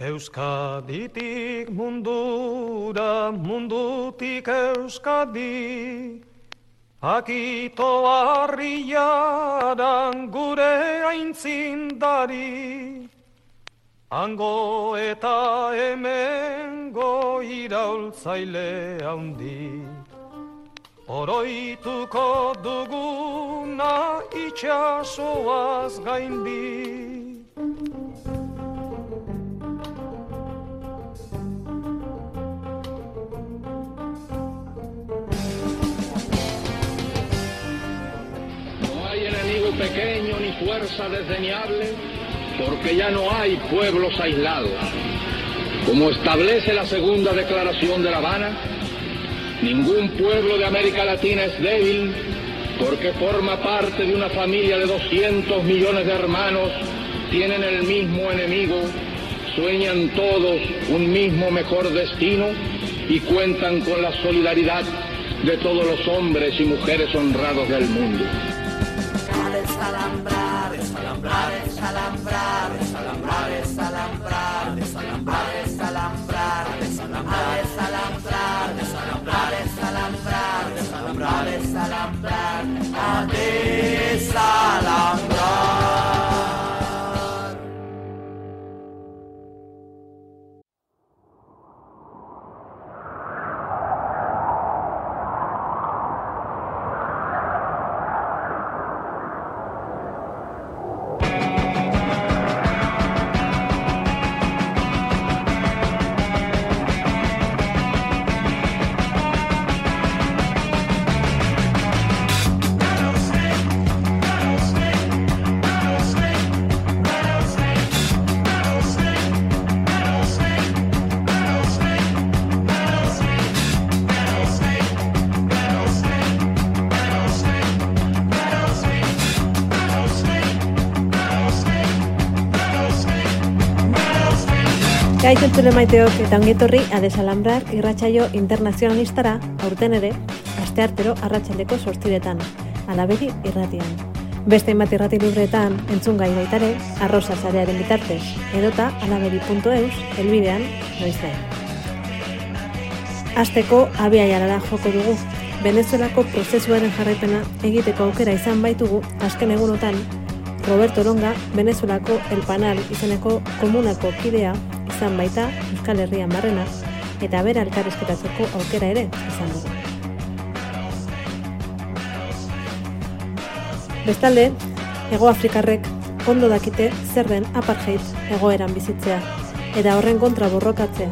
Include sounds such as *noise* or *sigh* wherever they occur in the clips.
Euskaditik mundura, mundutik euskadi, akito harriaran gure aintzindari, ango eta hemengo iraultzaile handi. Oroituko duguna itxasoaz gaindi. Fuerza desdeñable, porque ya no hay pueblos aislados. Como establece la segunda declaración de La Habana, ningún pueblo de América Latina es débil porque forma parte de una familia de 200 millones de hermanos, tienen el mismo enemigo, sueñan todos un mismo mejor destino y cuentan con la solidaridad de todos los hombres y mujeres honrados del mundo desalambrar, desalambrar, desalambrar, desalambrar, desalambrar, desalambrar, desalambrar, desalambrar, desalambrar, desalambrar, desalambrar, desalambrar, desalambrar. Kaixo entzule maiteok eta ongetorri adesalambrar irratsaio internazionalistara aurten ere, aste artero arratsaldeko sortziretan, alabedi irratian. Beste inbat irrati libreetan, entzun gai baitare, arroza zarearen bitartez, edota alabedi.eus, elbidean, noizte. Azteko abia jarara joko dugu, Venezuelako prozesuaren jarraipena egiteko aukera izan baitugu, azken egunotan, Roberto Longa, Venezuelako El Panal izeneko komunako kidea izan baita Euskal Herrian barrena eta bera elkarrizketatzeko aukera ere izan dugu. Bestalde, Ego Afrikarrek ondo dakite zer den apartheid egoeran bizitzea eta horren kontra borrokatzea.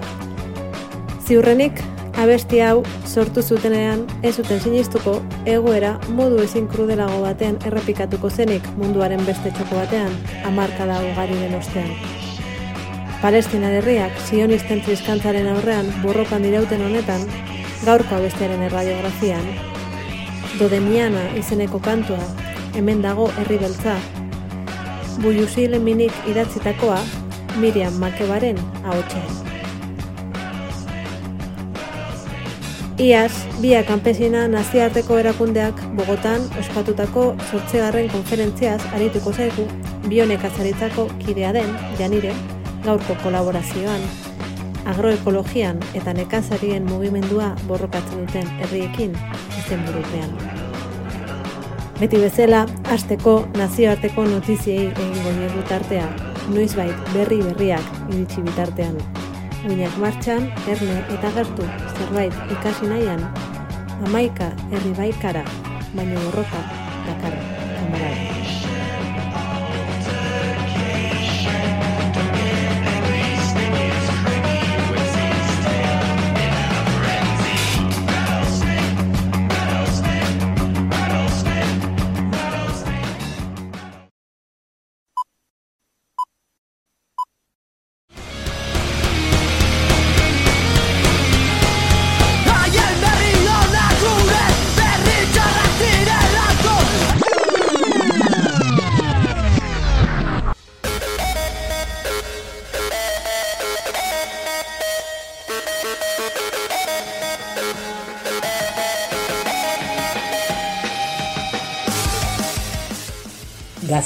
Ziurrenik, abesti hau sortu zutenean ez zuten sinistuko egoera modu ezin krudelago batean errepikatuko zenik munduaren beste txoko batean amarkada ugari den ostean. Palestina herriak sionisten triskantzaren aurrean borrokan dirauten honetan, gaurko abestearen erradiografian, Dodemiana izeneko kantua, hemen dago herri beltza, Buiusilen minik idatzitakoa, Miriam Makebaren ahotxean. Iaz, bia kanpesina naziarteko erakundeak Bogotan ospatutako sortzegarren konferentziaz arituko zaigu, bionekazaritzako kidea den, janire, gaurko kolaborazioan, agroekologian eta nekazarien mugimendua borrokatzen duten herriekin izen burupean. Beti bezala, azteko nazioarteko notiziei egingo diegu tartea, noizbait berri berriak iritsi bitartean. Uinak martxan, erne eta gertu zerbait ikasi nahian, amaika herri baikara, baino borroka dakarra,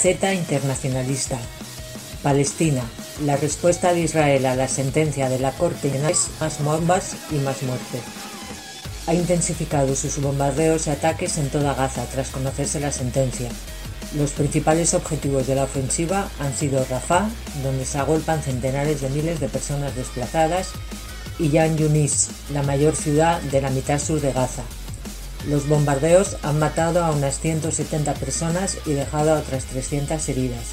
Gaceta Internacionalista. Palestina, La respuesta de Israel a la sentencia de la Corte es más bombas y más muerte. Ha intensificado sus bombardeos y ataques en toda Gaza tras conocerse la sentencia. Los principales objetivos de la ofensiva han sido Rafah, donde se agolpan centenares de miles de personas desplazadas, y Yan Yunis, la mayor ciudad de la mitad sur de Gaza. Los bombardeos han matado a unas 170 personas y dejado a otras 300 heridas.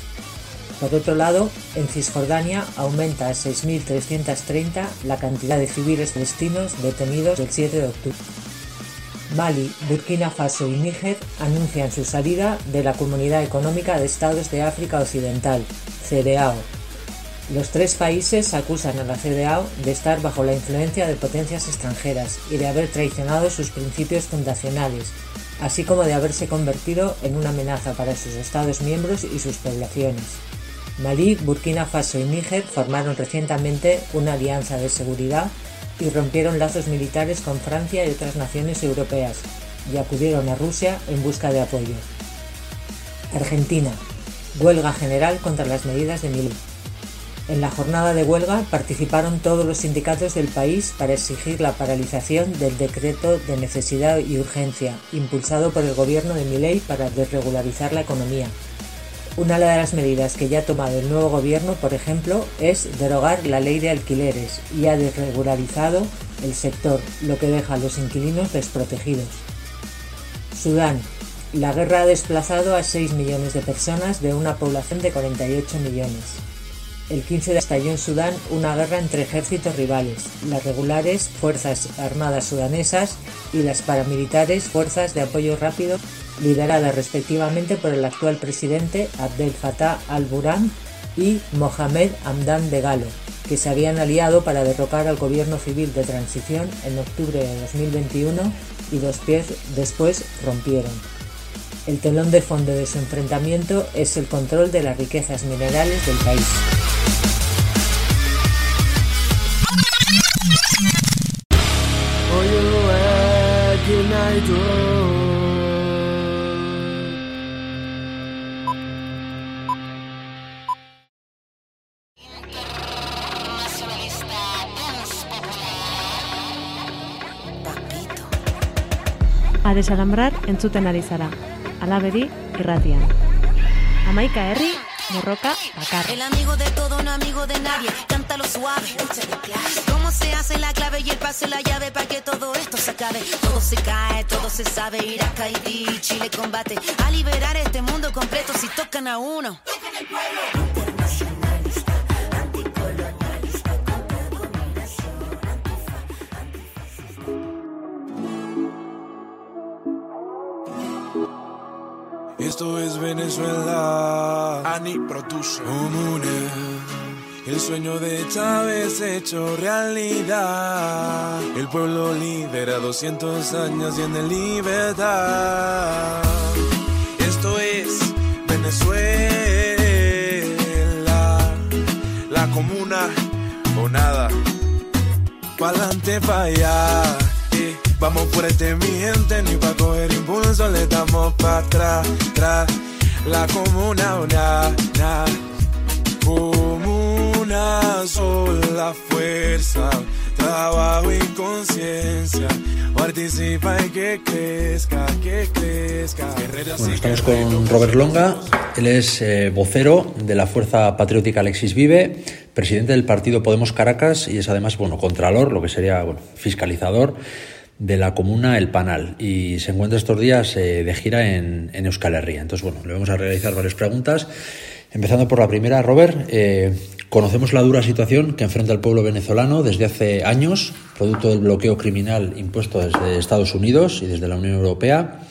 Por otro lado, en Cisjordania aumenta a 6.330 la cantidad de civiles palestinos detenidos el 7 de octubre. Mali, Burkina Faso y Níger anuncian su salida de la Comunidad Económica de Estados de África Occidental, CEDEAO, los tres países acusan a la CDAO de estar bajo la influencia de potencias extranjeras y de haber traicionado sus principios fundacionales, así como de haberse convertido en una amenaza para sus Estados miembros y sus poblaciones. Malí, Burkina Faso y Níger formaron recientemente una alianza de seguridad y rompieron lazos militares con Francia y otras naciones europeas, y acudieron a Rusia en busca de apoyo. Argentina. Huelga general contra las medidas de Milei. En la jornada de huelga participaron todos los sindicatos del país para exigir la paralización del decreto de necesidad y urgencia, impulsado por el gobierno de Milei para desregularizar la economía. Una de las medidas que ya ha tomado el nuevo gobierno, por ejemplo, es derogar la ley de alquileres y ha desregularizado el sector, lo que deja a los inquilinos desprotegidos. Sudán. La guerra ha desplazado a 6 millones de personas de una población de 48 millones. El 15 de estalló en Sudán una guerra entre ejércitos rivales, las regulares Fuerzas Armadas Sudanesas y las paramilitares Fuerzas de Apoyo Rápido, lideradas respectivamente por el actual presidente Abdel Fattah al-Burhan y Mohamed Hamdan Galo, que se habían aliado para derrocar al gobierno civil de transición en octubre de 2021 y dos pies después rompieron. El telón de fondo de su enfrentamiento es el control de las riquezas minerales del país. A desalambrar entzuten ari zara. Alabedi irratian. Amaika herri, borroka bakar. El amigo de todo, no amigo de nadie. Cántalo suave. Cómo se hace la clave y el pase la llave para que todo esto se acabe. Todo se cae, todo se sabe. Irak, Haití, Chile combate. A liberar este mundo completo si tocan a uno. Internacionalista, anticolonialista, contra dominación, antifascista. Esto es Venezuela. Ani Produce. Comuna. El sueño de Chávez hecho realidad. El pueblo lidera 200 años y en libertad. Esto es Venezuela. La comuna o nada. Pa'lante, pa' allá. Eh, Vamos este mi gente, ni pa' coger impulso, le damos pa' atrás, atrás. La comuna, una, na, comuna, sola fuerza, trabajo y conciencia. Participa y que crezca, que crezca. Bueno, estamos con Robert Longa, él es eh, vocero de la Fuerza Patriótica Alexis Vive, presidente del partido Podemos Caracas y es además, bueno, contralor, lo que sería, bueno, fiscalizador de la comuna El Panal y se encuentra estos días eh, de gira en, en Euskal Herria. Entonces, bueno, le vamos a realizar varias preguntas. Empezando por la primera, Robert, eh, conocemos la dura situación que enfrenta el pueblo venezolano desde hace años, producto del bloqueo criminal impuesto desde Estados Unidos y desde la Unión Europea.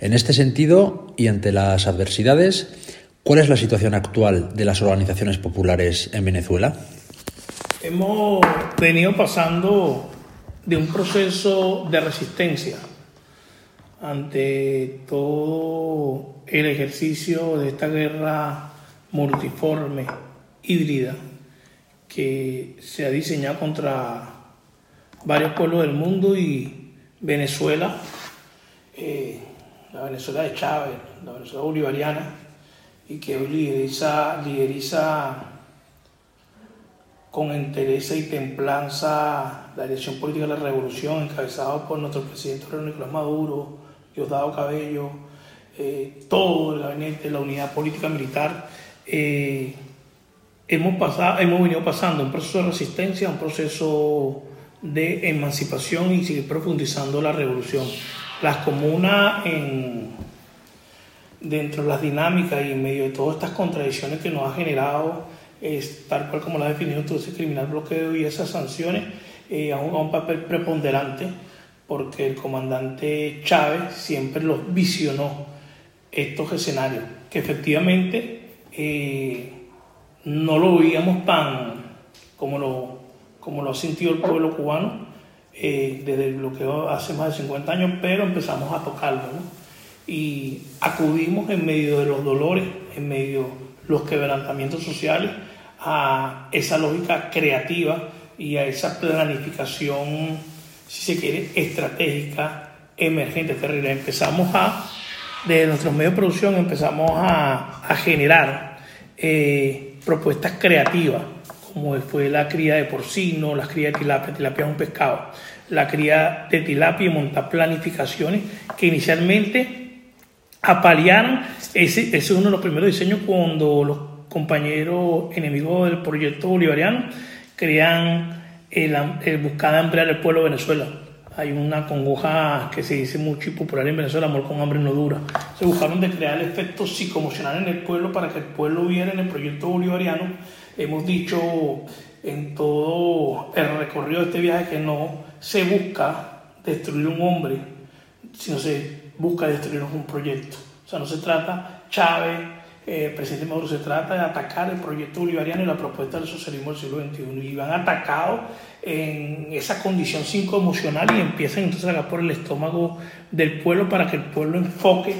En este sentido, y ante las adversidades, ¿cuál es la situación actual de las organizaciones populares en Venezuela? Hemos venido pasando de un proceso de resistencia ante todo el ejercicio de esta guerra multiforme, híbrida, que se ha diseñado contra varios pueblos del mundo y Venezuela, eh, la Venezuela de Chávez, la Venezuela bolivariana, y que hoy lideriza, lideriza con entereza y templanza la dirección política de la revolución, encabezado por nuestro presidente Nicolás Maduro, Diosdado Cabello, eh, todo el gabinete, la unidad política militar, eh, hemos, pasado, hemos venido pasando un proceso de resistencia, un proceso de emancipación y seguir profundizando la revolución. Las comunas, en, dentro de las dinámicas y en medio de todas estas contradicciones que nos ha generado, tal cual como lo ha definido todo ese criminal bloqueo y esas sanciones, eh, han jugado un papel preponderante porque el comandante Chávez siempre los visionó estos escenarios, que efectivamente eh, no lo veíamos tan como lo, como lo ha sentido el pueblo cubano eh, desde el bloqueo hace más de 50 años, pero empezamos a tocarlo. Y acudimos en medio de los dolores, en medio de los quebrantamientos sociales, a esa lógica creativa y a esa planificación, si se quiere, estratégica, emergente, terrible. Empezamos a, de nuestros medios de producción, empezamos a, a generar eh, propuestas creativas, como fue la cría de porcino, la cría de tilapia, tilapia es un pescado, la cría de tilapia y montar planificaciones que inicialmente apalearon, ese, ese es uno de los primeros diseños cuando los compañeros enemigos del proyecto bolivariano crean el, el buscar ampliar el pueblo de Venezuela. Hay una congoja que se dice mucho y popular en Venezuela, amor con hambre no dura. Se buscaron de crear el efecto psicoemocional en el pueblo para que el pueblo viera en el proyecto bolivariano. Hemos dicho en todo el recorrido de este viaje que no se busca destruir un hombre, sino se busca destruir un proyecto. O sea, no se trata Chávez, eh, presidente Maduro, se trata de atacar el proyecto bolivariano y la propuesta del socialismo del siglo XXI. Y van atacados en esa condición psicoemocional y empiezan entonces a sacar por el estómago del pueblo para que el pueblo enfoque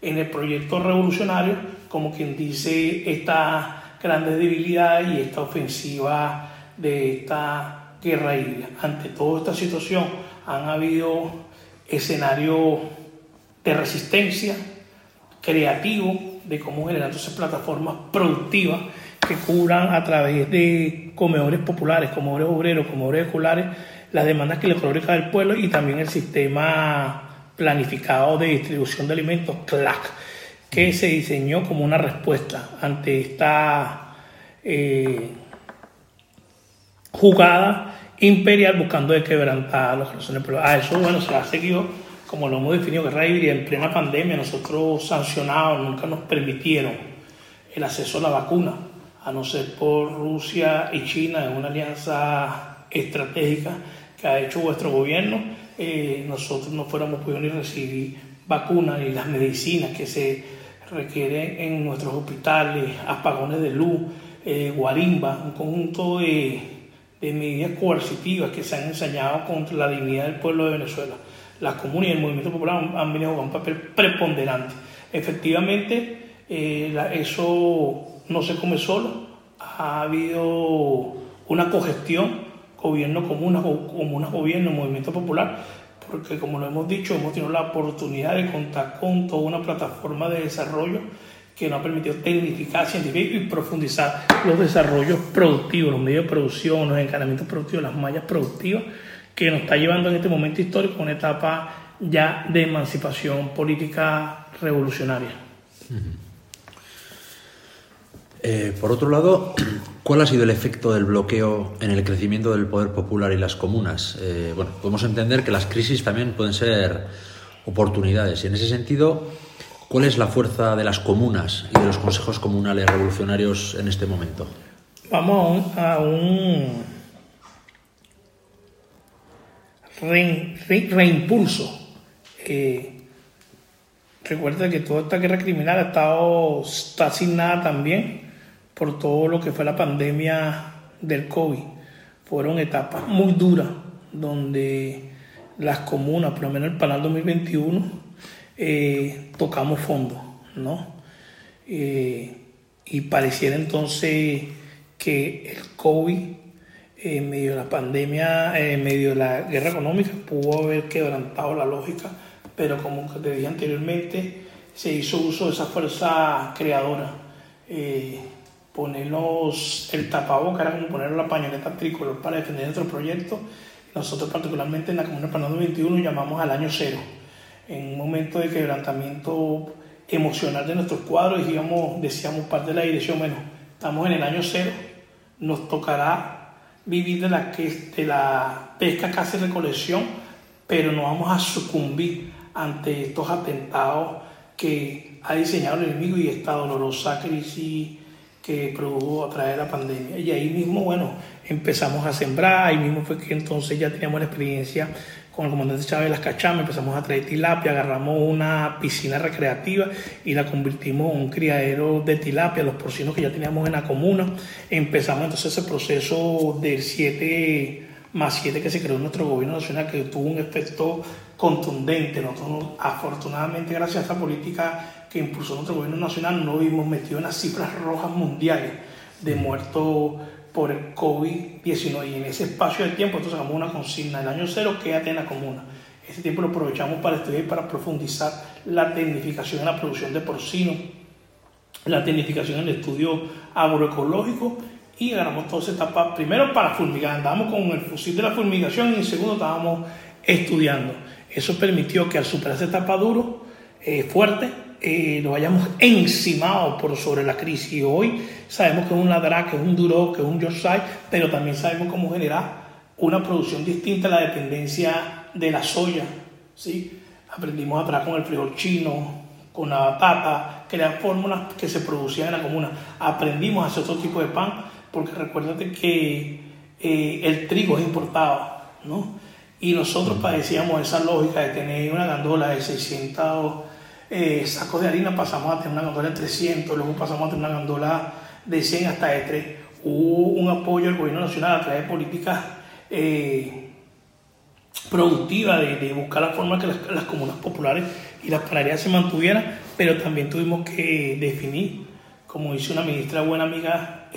en el proyecto revolucionario, como quien dice, esta grande debilidad y esta ofensiva de esta guerra híbrida. Ante toda esta situación han habido escenarios de resistencia creativo de cómo generar entonces plataformas productivas que cubran a través de comedores populares, comedores obreros, comedores escolares, las demandas que le el pueblo y también el sistema planificado de distribución de alimentos, CLAC, que se diseñó como una respuesta ante esta eh, jugada imperial buscando de quebrantar los corazones. A eso, bueno, se ha seguido como lo hemos definido, guerra híbrida en plena pandemia, nosotros sancionados nunca nos permitieron el acceso a la vacuna, a no ser por Rusia y China, en una alianza estratégica que ha hecho vuestro gobierno, eh, nosotros no fuéramos podido ni recibir vacunas ni las medicinas que se requieren en nuestros hospitales, apagones de luz, eh, guarimba, un conjunto de, de medidas coercitivas que se han ensañado contra la dignidad del pueblo de Venezuela las comunas y el movimiento popular han, venido con un papel preponderante. Efectivamente, eh, eso no se come solo, ha habido una cogestión, gobierno comuna, comunas, gobierno, movimiento popular, porque como lo hemos dicho, hemos tenido la oportunidad de contar con toda una plataforma de desarrollo que nos ha permitido tecnificar, científico y profundizar los desarrollos productivos, los medios de producción, los encanamientos productivos, las mallas productivas que nos está llevando en este momento histórico a una etapa ya de emancipación política revolucionaria. Eh, por otro lado, *clears throat* ¿cuál ha sido el efecto del bloqueo en el crecimiento del poder popular y las comunas? Eh, bueno, podemos entender que las crisis también pueden ser oportunidades y en ese sentido, ¿cuál es la fuerza de las comunas y de los consejos comunales revolucionarios en este momento? Vamos a un reimpulso. Eh, recuerda que toda esta guerra criminal ha estado, está asignada también por todo lo que fue la pandemia del COVID. Fueron etapas muy duras donde las comunas, por lo menos el Panal 2021, eh, tocamos fondo, ¿no? Eh, y pareciera entonces que el COVID en medio de la pandemia, en medio de la guerra económica, pudo haber quebrantado la lógica, pero como te dije anteriormente, se hizo uso de esa fuerza creadora. Eh, ponernos el tapaboca, era como poner la pañoleta tricolor para defender nuestro proyecto. Nosotros particularmente en la Comuna Panamá 21 llamamos al año cero, en un momento de quebrantamiento emocional de nuestros cuadros, digamos, decíamos parte de la dirección, bueno, estamos en el año cero, nos tocará vivir de la, de la pesca, casi recolección, pero no vamos a sucumbir ante estos atentados que ha diseñado el enemigo y esta dolorosa crisis que produjo a través de la pandemia. Y ahí mismo, bueno, empezamos a sembrar, ahí mismo fue que entonces ya teníamos la experiencia con el comandante Chávez las Cachamas, empezamos a traer tilapia, agarramos una piscina recreativa y la convertimos en un criadero de tilapia, los porcinos que ya teníamos en la comuna. Empezamos entonces ese proceso del 7 más 7 que se creó en nuestro gobierno nacional, que tuvo un efecto contundente. Nosotros, afortunadamente, gracias a esta política que impulsó nuestro gobierno nacional, no vimos metido en las cifras rojas mundiales de muertos por el COVID-19. Y en ese espacio de tiempo, entonces sacamos una consigna. El año cero, quédate en la comuna. Ese tiempo lo aprovechamos para estudiar y para profundizar la tecnificación en la producción de porcino, la tecnificación en el estudio agroecológico y agarramos toda esa etapa, primero para fumigar, andábamos con el fusil de la fumigación y en segundo estábamos estudiando. Eso permitió que al superar esa etapa duro, eh, fuerte, eh, nos hayamos encimado por sobre la crisis. Y hoy sabemos que es un ladrá, que es un duro, que es un Yorkshire, pero también sabemos cómo generar una producción distinta a la dependencia de la soya. ¿sí? Aprendimos atrás con el frijol chino, con la batata, crear fórmulas que se producían en la comuna. Aprendimos a hacer otro tipo de pan porque recuérdate que eh, el trigo es importado, ¿no? Y nosotros padecíamos esa lógica de tener una gandola de 600 eh, sacos de harina, pasamos a tener una gandola de 300, luego pasamos a tener una gandola de 100 hasta de 3. Hubo un apoyo del gobierno nacional a través de políticas eh, productivas de, buscar la forma que las, comunas populares y las panaderías se mantuvieran, pero también tuvimos que definir, como dice una ministra buena amiga,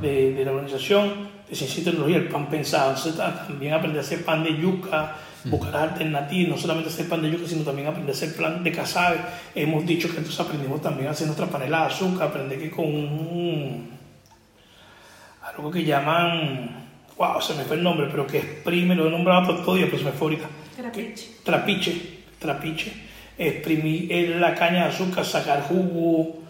de, la organización de ciencia y tecnología, el pan pensado. también aprender a hacer pan de yuca, buscar alternativas, no solamente hacer pan de yuca, sino también aprender a hacer pan de casabe. Hemos dicho que entonces aprendimos también a hacer nuestra panela de azúcar, aprender que con un, algo que llaman, wow, se me fue el nombre, pero que exprime, lo he nombrado todo día, pero se me fue ahorita. Trapiche. Trapiche, trapiche. Exprimir la caña de azúcar, sacar jugo,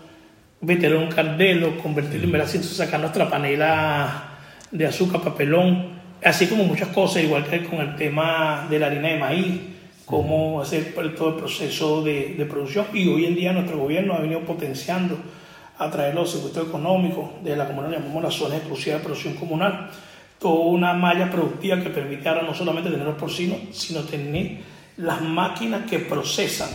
meterlo en un cardelo, convertirlo en veracito, sacar nuestra panela de azúcar, papelón, así como muchas cosas, igual que con el tema de la harina de maíz, cómo hacer todo el proceso de, de producción. Y hoy en día nuestro gobierno ha venido potenciando a través de los circuitos económicos de la comunidad, llamamos las zonas exclusivas de producción comunal, toda una malla productiva que permite ahora no solamente tener los porcinos, sino tener las máquinas que procesan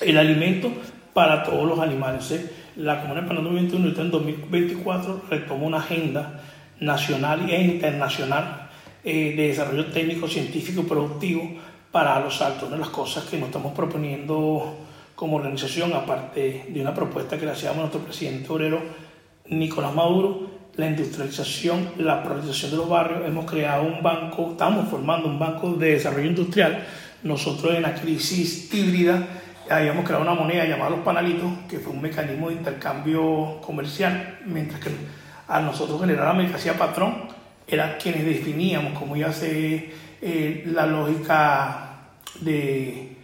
el alimento para todos los animales. ¿eh? La Comunidad Panamá 21 en 2024 retomó una agenda nacional e internacional eh, de desarrollo técnico, científico y productivo para los altos. Una de las cosas que nos estamos proponiendo como organización, aparte de una propuesta que le hacíamos a nuestro presidente obrero Nicolás Maduro, la industrialización, la priorización de los barrios, hemos creado un banco, estamos formando un banco de desarrollo industrial. Nosotros en la crisis híbrida habíamos creado una moneda llamada los panalitos, que fue un mecanismo de intercambio comercial, mientras que a nosotros generar la mercancía patrón, eran quienes definíamos cómo iba a ser eh, la lógica de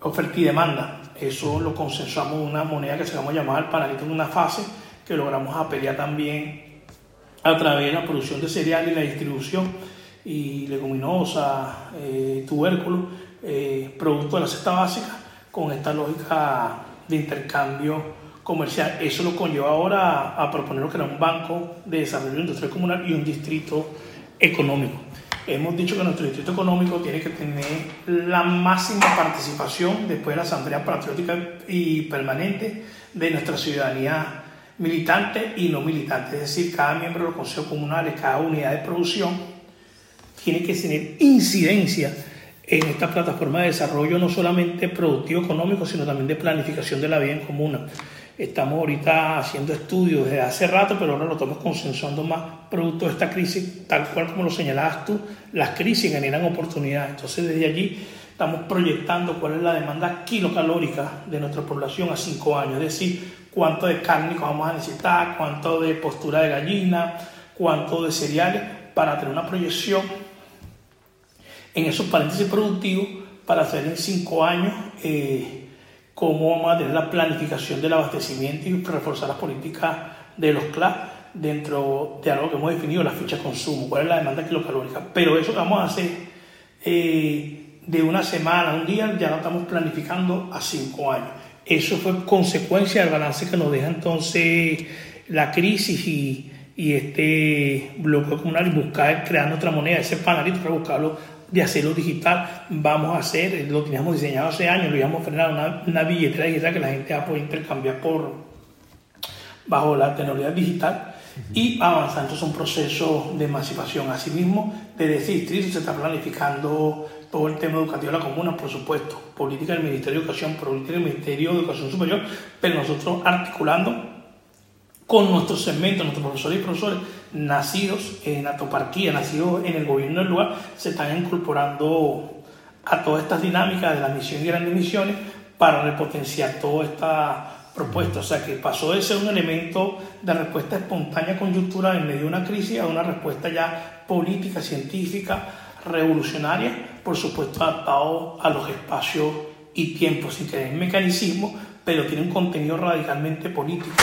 oferta y demanda. Eso lo consensuamos en una moneda que se llama llamar el panalito en una fase que logramos apelear también a través de la producción de cereal y la distribución y leguminosa, eh, tubérculos, eh, producto de la cesta básica con esta lógica de intercambio comercial. Eso lo conlleva ahora a, proponer que era un banco de desarrollo industrial comunal y un distrito económico. Hemos dicho que nuestro distrito económico tiene que tener la máxima participación después de la Asamblea Patriótica y Permanente de nuestra ciudadanía militante y no militante. Es decir, cada miembro de los consejos comunales, cada unidad de producción, tiene que tener incidencia en esta plataforma de desarrollo no solamente productivo económico, sino también de planificación de la vida en comuna. Estamos ahorita haciendo estudios desde hace rato, pero ahora lo estamos consensuando más producto de esta crisis, tal cual como lo señalabas tú, las crisis generan oportunidades. Entonces desde allí estamos proyectando cuál es la demanda kilocalórica de nuestra población a cinco años, es decir, cuánto de cárnicos vamos a necesitar, cuánto de postura de gallina, cuánto de cereales, para tener una proyección en esos paréntesis productivos para hacer en cinco años eh, cómo vamos a tener la planificación del abastecimiento y reforzar las políticas de los CLA dentro de algo que hemos definido, la ficha de consumo, cuál es la demanda kilocalórica. Pero eso que vamos a hacer eh, de una semana, un día, ya lo estamos planificando a cinco años. Eso fue consecuencia del balance que nos deja entonces la crisis y, y este bloqueo comunal y buscar crear otra moneda, ese panelito para buscarlo de hacerlo digital, vamos a hacer, lo teníamos diseñado hace años, lo íbamos a frenar una, una billetera digital que la gente va a poder intercambiar por bajo la tecnología digital y avanzando es un proceso de emancipación. Asimismo, desde distrito se está planificando todo el tema educativo de la comuna, por supuesto, política del Ministerio de Educación, política del Ministerio de Educación Superior, pero nosotros articulando con nuestros segmentos, nuestros profesores y profesores nacidos en Atoparquía, nacidos en el gobierno del lugar, se están incorporando a todas estas dinámicas de la misión y grandes misiones para repotenciar toda esta propuesta. O sea, que pasó de ser un elemento de respuesta espontánea coyuntural en medio de una crisis a una respuesta ya política, científica, revolucionaria, por supuesto adaptado a los espacios y tiempos, sin tener mecanismo, pero tiene un contenido radicalmente político,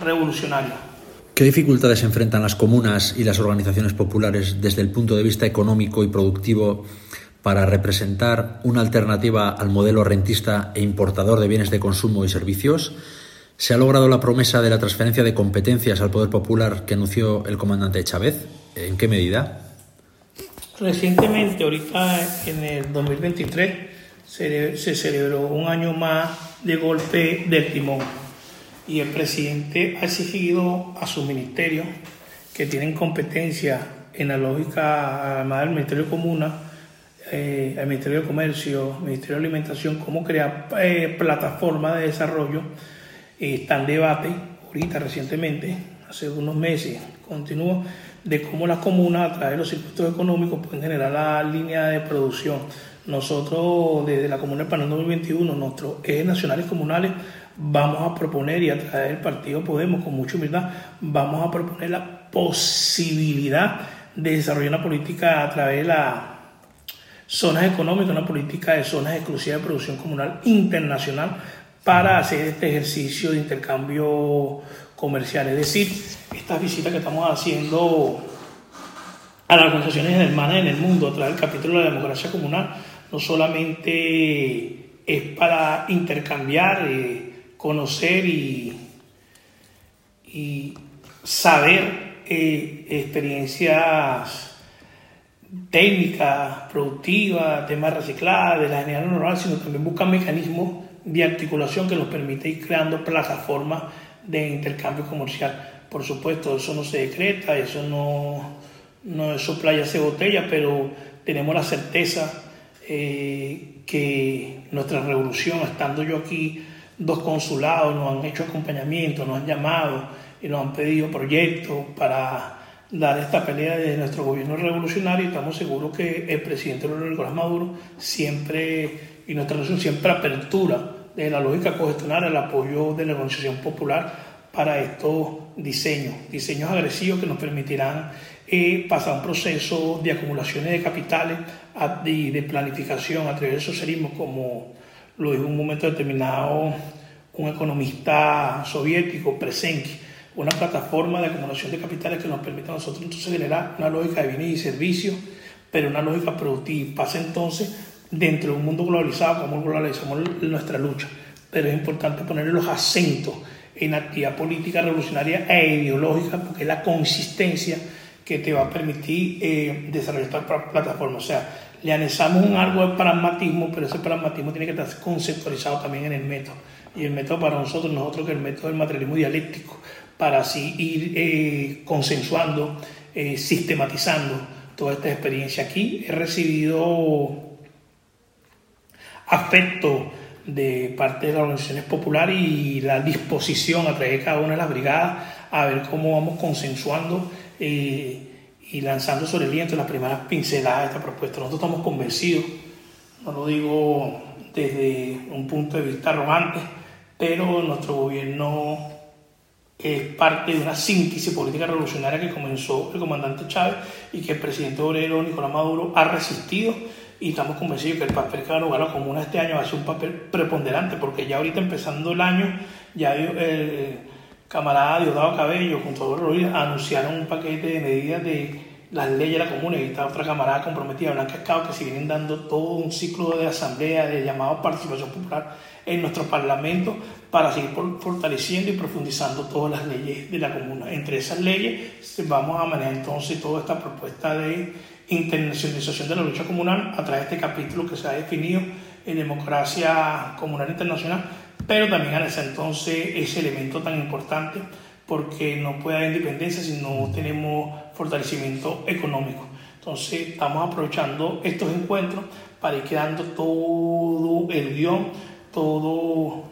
revolucionario. ¿Qué dificultades enfrentan las comunas y las organizaciones populares desde el punto de vista económico y productivo para representar una alternativa al modelo rentista e importador de bienes de consumo y servicios? ¿Se ha logrado la promesa de la transferencia de competencias al poder popular que anunció el comandante Chávez? ¿En qué medida? Recientemente, ahorita en el 2023, se, se celebró un año más de golpe del timón y el presidente ha exigido a su ministerio, que tienen competencia en la lógica además del Ministerio de Comuna, eh, el Ministerio de Comercio, Ministerio de Alimentación, cómo crear eh, plataformas de desarrollo. Eh, está en debate, ahorita recientemente, hace unos meses, continúa, de cómo las comunas a través de los circuitos económicos pueden generar la línea de producción. Nosotros, desde la Comuna del Panel 2021, nuestros ejes nacionales comunales, vamos a proponer, y a través del Partido Podemos, con mucha humildad, vamos a proponer la posibilidad de desarrollar una política a través de las zonas económicas, una política de zonas exclusivas de producción comunal internacional para hacer este ejercicio de intercambio comercial. Es decir, esta visita que estamos haciendo a las organizaciones hermanas en el mundo a través del capítulo de la democracia comunal no solamente es para intercambiar, eh, conocer y, y saber eh, experiencias técnicas, productivas, temas reciclados, de la general normal, sino también buscan mecanismos de articulación que nos permite ir creando plataformas de intercambio comercial. Por supuesto, eso no se decreta, eso no, no es sopla y botella, pero tenemos la certeza eh, que nuestra revolución, estando yo aquí, dos consulados nos han hecho acompañamiento, nos han llamado y nos han pedido proyectos para dar esta pelea de nuestro gobierno revolucionario estamos seguros que el presidente Nicolás Maduro siempre, y nuestra nación siempre apertura de la lógica cogestionar el apoyo de la organización popular para estos diseños, diseños agresivos que nos permitirán eh, pasar un proceso de acumulaciones de capitales y de planificación a través del socialismo, como lo dijo en un momento determinado un economista soviético, Presenki, una plataforma de acumulación de capitales que nos permite a nosotros entonces generar una lógica de bienes y servicios, pero una lógica productiva. Pasa entonces dentro de un mundo globalizado, como globalizamos nuestra lucha, pero es importante ponerle los acentos en actividad política revolucionaria e ideológica, porque es la consistencia que te va a permitir eh, desarrollar esta plataforma. O sea, le anexamos un árbol de pragmatismo, pero ese pragmatismo tiene que estar conceptualizado también en el método. Y el método para nosotros, nosotros que el método del materialismo dialéctico, para así ir eh, consensuando, eh, sistematizando toda esta experiencia aquí. He recibido afecto de parte de las organizaciones populares y la disposición a través de cada una de las brigadas a ver cómo vamos consensuando eh, y lanzando sobre el viento las primeras pinceladas de esta propuesta. Nosotros estamos convencidos, no lo digo desde un punto de vista arrogante, pero nuestro gobierno es parte de una síntesis política revolucionaria que comenzó el comandante Chávez y que el presidente obrero Nicolás Maduro ha resistido y estamos convencidos que el papel que va a lograr la comuna este año va a ser un papel preponderante porque ya ahorita empezando el año ya el camarada Diosdado Cabello junto a Rodríguez anunciaron un paquete de medidas de las leyes de la comuna y está otra camarada comprometida, Blanca Escado, que se vienen dando todo un ciclo de asamblea, de llamado participación popular en nuestro parlamento para seguir fortaleciendo y profundizando todas las leyes de la comuna. Entre esas leyes vamos a manejar entonces toda esta propuesta de internacionalización de la lucha comunal a través de este capítulo que se ha definido en democracia comunal internacional, pero también a ese entonces ese elemento tan importante porque no puede haber independencia si no tenemos fortalecimiento económico. Entonces estamos aprovechando estos encuentros para ir creando todo el guion, todas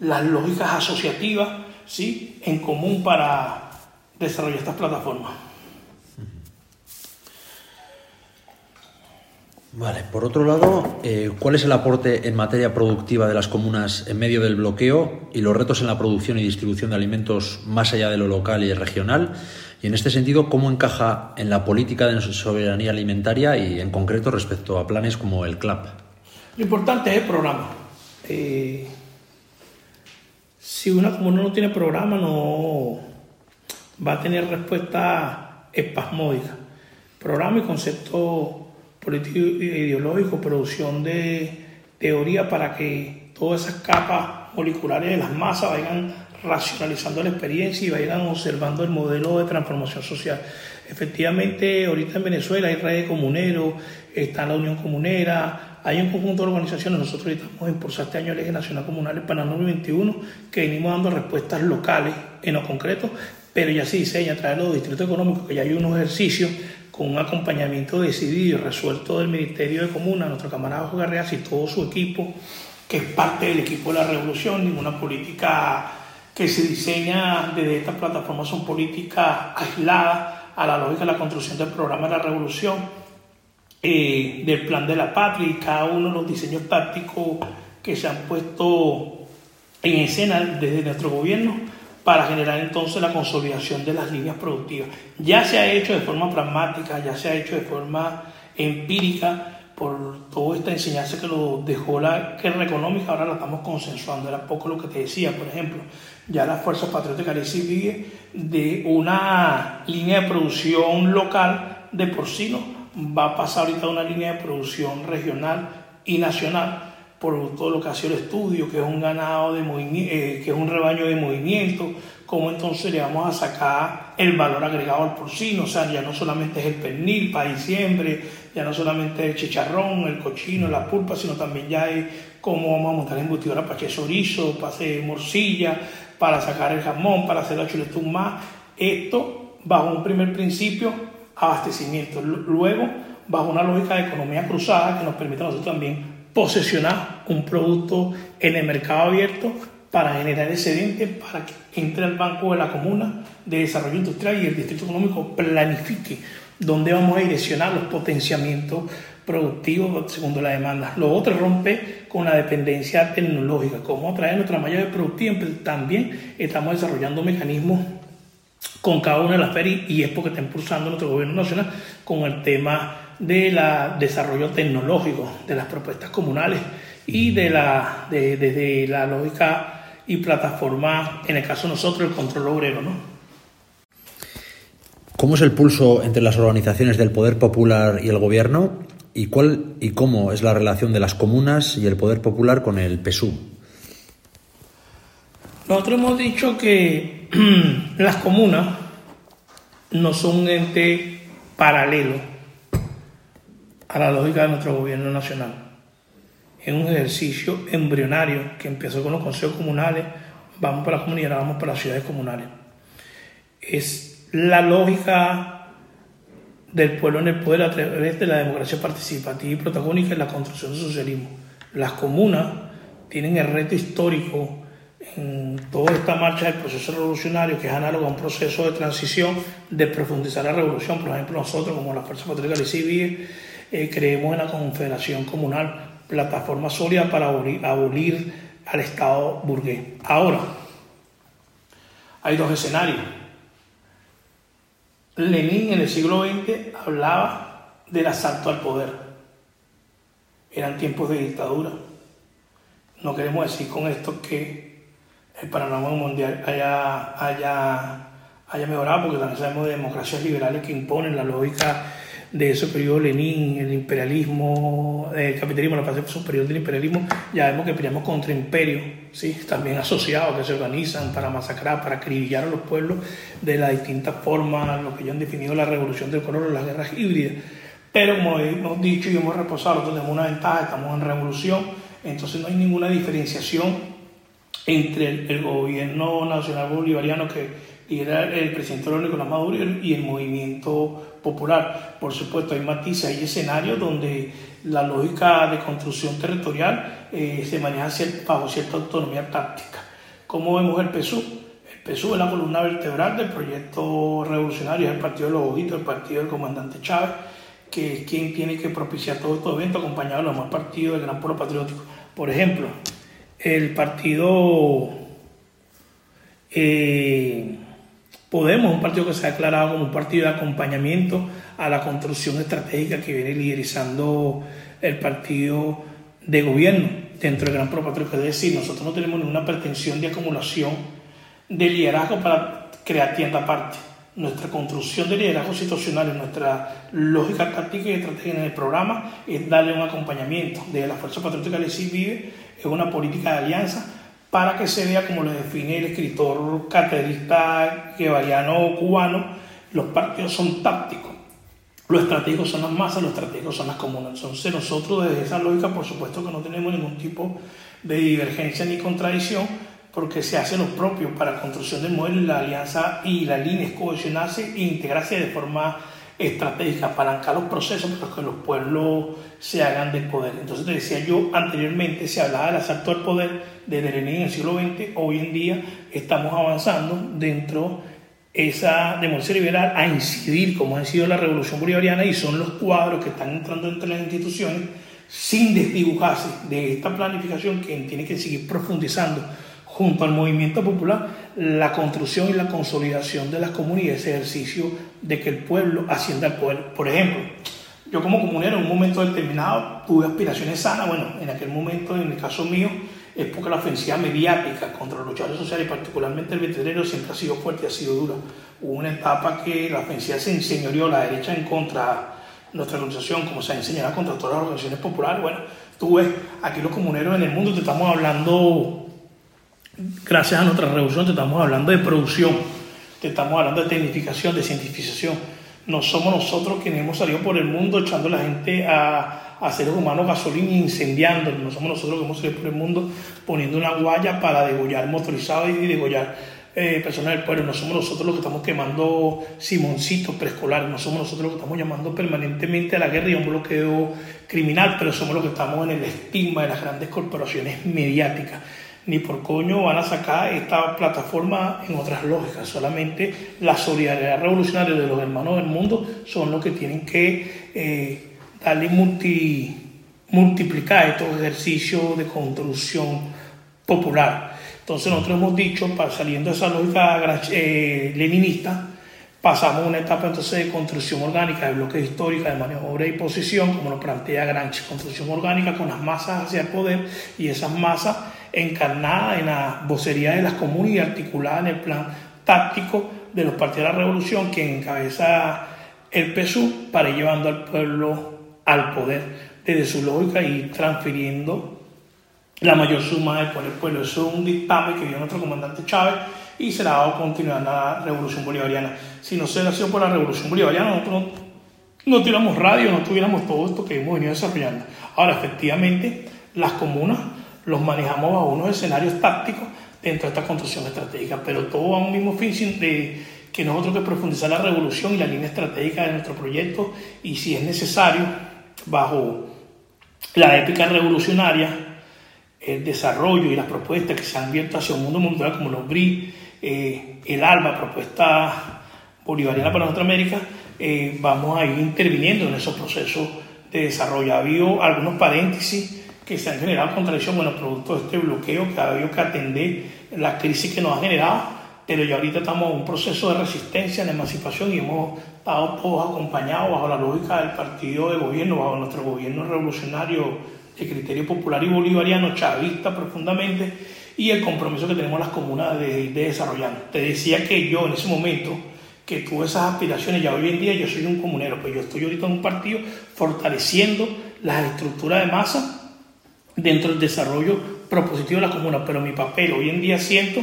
las lógicas asociativas ¿sí? en común para desarrollar estas plataformas. Vale, por otro lado, eh, ¿cuál es el aporte en materia productiva de las comunas en medio del bloqueo y los retos en la producción y distribución de alimentos más allá de lo local y regional? Y en este sentido, ¿cómo encaja en la política de soberanía alimentaria y en concreto respecto a planes como el CLAP? Lo importante es el programa. Eh, si una comuna no tiene programa, no va a tener respuesta espasmódica. Programa y concepto político ideológico, producción de teoría para que todas esas capas moleculares de las masas vayan racionalizando la experiencia y vayan observando el modelo de transformación social. Efectivamente, ahorita en Venezuela hay redes comuneros, está la Unión Comunera, hay un conjunto de organizaciones. Nosotros estamos impulsando este año el Eje Nacional Comunal el Panamá 21, que venimos dando respuestas locales en lo concreto, pero ya se diseña a través de los distritos económicos, que ya hay unos ejercicios con un acompañamiento decidido y resuelto del Ministerio de Comuna, nuestro camarada Jorge Garreas y todo su equipo, que es parte del equipo de la revolución, ninguna política que se diseña desde esta plataforma son políticas aisladas a la lógica de la construcción del programa de la revolución, eh, del plan de la patria y cada uno de los diseños tácticos que se han puesto en escena desde nuestro gobierno para generar entonces la consolidación de las líneas productivas. Ya se ha hecho de forma pragmática, ya se ha hecho de forma empírica por toda esta enseñanza que lo dejó la guerra económica, ahora la estamos consensuando. Era poco lo que te decía, por ejemplo, ya las fuerzas patrióticas de de una línea de producción local de porcino va a pasar ahorita a una línea de producción regional y nacional por todo lo que ha sido el estudio, que es un ganado de eh, que es un rebaño de movimiento, cómo entonces le vamos a sacar el valor agregado al porcino, o sea, ya no solamente es el pernil para diciembre, ya no solamente el chicharrón, el cochino, la pulpa, sino también ya es cómo vamos a montar embutidora para hacer chorizo, para hacer morcilla, para sacar el jamón, para hacer la chuletón más. Esto bajo un primer principio, abastecimiento. Luego, bajo una lógica de economía cruzada que nos permite a nosotros también posesionar un producto en el mercado abierto para generar excedente, para que entre al Banco de la Comuna de Desarrollo Industrial y el Distrito Económico planifique dónde vamos a direccionar los potenciamientos productivos según la demanda. Lo otro rompe con la dependencia tecnológica, cómo atraer nuestra de productividad, pero también estamos desarrollando mecanismos con cada una de las ferias y es porque está impulsando nuestro gobierno nacional con el tema del desarrollo tecnológico de las propuestas comunales y de la, de, la lógica y plataforma, en el caso de nosotros, el control obrero. ¿no? ¿Cómo es el pulso entre las organizaciones del poder popular y el gobierno? ¿Y cuál y cómo es la relación de las comunas y el poder popular con el PSU? Nosotros hemos dicho que *clears throat* las comunas no son un ente paralelo a la lógica de nuestro gobierno nacional. Es un ejercicio embrionario que empezó con los consejos comunales, vamos para la comunidad, vamos para las ciudades comunales. Es la lógica del pueblo en el poder a través de la democracia participativa y protagónica en la construcción del socialismo. Las comunas tienen el reto histórico en toda esta marcha del proceso revolucionario, que es análogo a un proceso de transición, de profundizar la revolución. Por ejemplo, nosotros, como la Fuerza Patriótica Civil, eh, creemos en la Confederación Comunal, plataforma sólida para abolir, al Estado burgués. Ahora, hay dos escenarios. Lenin en el siglo XX hablaba del asalto al poder. Eran tiempos de dictadura. No queremos decir con esto que el panorama mundial haya, haya, haya mejorado, porque también sabemos de democracias liberales que imponen la lógica de ese periodo Lenin, el imperialismo, el capitalismo, la fase superior del imperialismo, ya vemos que peleamos contra imperios, ¿sí? también asociados que se organizan para masacrar, para acribillar a los pueblos de las distintas formas, lo que ya han definido la revolución del color o las guerras híbridas. Pero como hemos dicho y hemos reposado, tenemos una ventaja, estamos en revolución, entonces no hay ninguna diferenciación entre el, el gobierno nacional bolivariano que era el presidente Nicolás Maduro y el movimiento popular. Por supuesto, hay matices, hay escenarios donde la lógica de construcción territorial eh, se maneja bajo cierta autonomía táctica. ¿Cómo vemos el PSUV? El PSUV es la columna vertebral del proyecto revolucionario, es el partido de los ojitos, el partido del comandante Chávez, que es quien tiene que propiciar todo estos eventos acompañado de los demás partidos del Gran Pueblo Patriótico. Por ejemplo, el partido... Eh, Podemos, un partido que se ha declarado como un partido de acompañamiento a la construcción estratégica que viene liderizando el partido de gobierno dentro del Gran Propatrio. Es decir, nosotros no tenemos ninguna pretensión de acumulación de liderazgo para crear tienda aparte. Nuestra construcción de liderazgo situacional, nuestra lógica táctica y estratégica en el programa es darle un acompañamiento de la Fuerza Patriótica de Vive, es una política de alianza para que se vea como lo define el escritor caterista guevariano cubano, los partidos son tácticos. Los estratégicos son las masas, los estratégicos son las comunas. Entonces nosotros desde esa lógica, por supuesto que no tenemos ningún tipo de divergencia ni contradicción, porque se hace lo propio para construcción del modelo y la alianza y la línea es cohesionarse e integrarse de forma estratégica, apalancar los procesos para que los pueblos se hagan del poder. Entonces te decía yo anteriormente, se hablaba del asalto al poder desde Lenin en el siglo XX, hoy en día estamos avanzando dentro esa democracia liberal a incidir como ha sido la revolución bolivariana y son los cuadros que están entrando entre las instituciones sin desdibujarse de esta planificación que tiene que seguir profundizando junto al movimiento popular la construcción y la consolidación de las comunidades, ese ejercicio de que el pueblo ascienda al poder. Por ejemplo, yo como comunero en un momento determinado tuve aspiraciones sanas, bueno, en aquel momento, en el caso mío, es porque la ofensiva mediática contra los luchadores sociales, particularmente el veterinario, siempre ha sido fuerte, ha sido dura. Hubo una etapa que la ofensiva se enseñoreó la derecha en contra de nuestra organización, como se ha enseñado contra todas las organizaciones populares. Bueno, tú ves, aquí los comuneros en el mundo te estamos hablando gracias a nuestra revolución, te estamos hablando de producción, te estamos hablando de tecnificación, de cientificación. No somos nosotros quienes hemos salido por el mundo echando a la gente a, a seres humanos gasolina e incendiando. No somos nosotros que hemos salido por el mundo poniendo una guaya para degollar motorizados y degollar eh, personas del pueblo. No somos nosotros los que estamos quemando simoncitos preescolares. No somos nosotros los que estamos llamando permanentemente a la guerra y a un bloqueo criminal, pero somos los que estamos en el estigma de las grandes corporaciones mediáticas ni por coño van a sacar esta plataforma en otras lógicas. Solamente la solidaridad revolucionaria de los hermanos del mundo son los que tienen que eh, darle multi, multiplicar estos ejercicios de construcción popular. Entonces nosotros hemos dicho, saliendo de esa lógica eh, leninista, pasamos a una etapa entonces de construcción orgánica de bloques históricos de maniobra y posición, como lo plantea Granchi, construcción orgánica con las masas hacia el poder y esas masas encarnada en la vocería de las comunas y articulada en el plan táctico de los partidos de la revolución que encabeza el PSU para ir llevando al pueblo al poder desde su lógica y transfiriendo la mayor suma del poder del pueblo. Eso es un dictamen que dio nuestro comandante Chávez y se le ha dado continuidad a la revolución bolivariana. Si no se sido por la revolución bolivariana, nosotros no, no tuviéramos radio, no tuviéramos todo esto que hemos venido desarrollando. Ahora, efectivamente, las comunas los manejamos a unos escenarios tácticos dentro de esta construcción estratégica, pero todo a un mismo fin de que nosotros que profundizar la revolución y la línea estratégica de nuestro proyecto y si es necesario, bajo la épica revolucionaria, el desarrollo y las propuestas que se han abierto hacia un mundo mundial como los BRI, eh, el ALBA, propuesta bolivariana para nuestra América, eh, vamos a ir interviniendo en esos procesos de desarrollo. Ha habido algunos paréntesis que se han generado contradicciones, bueno, producto de este bloqueo que ha habido que atender la crisis que nos ha generado, pero ya ahorita estamos en un proceso de resistencia, de emancipación y hemos estado todos acompañados bajo la lógica del partido de gobierno, bajo nuestro gobierno revolucionario de criterio popular y bolivariano, chavista profundamente, y el compromiso que tenemos las comunas de, de desarrollar. Te decía que yo en ese momento que tuve esas aspiraciones, ya hoy en día yo soy un comunero, pues yo estoy ahorita en un partido fortaleciendo las estructuras de masa dentro del desarrollo propositivo de la comuna, pero mi papel hoy en día siento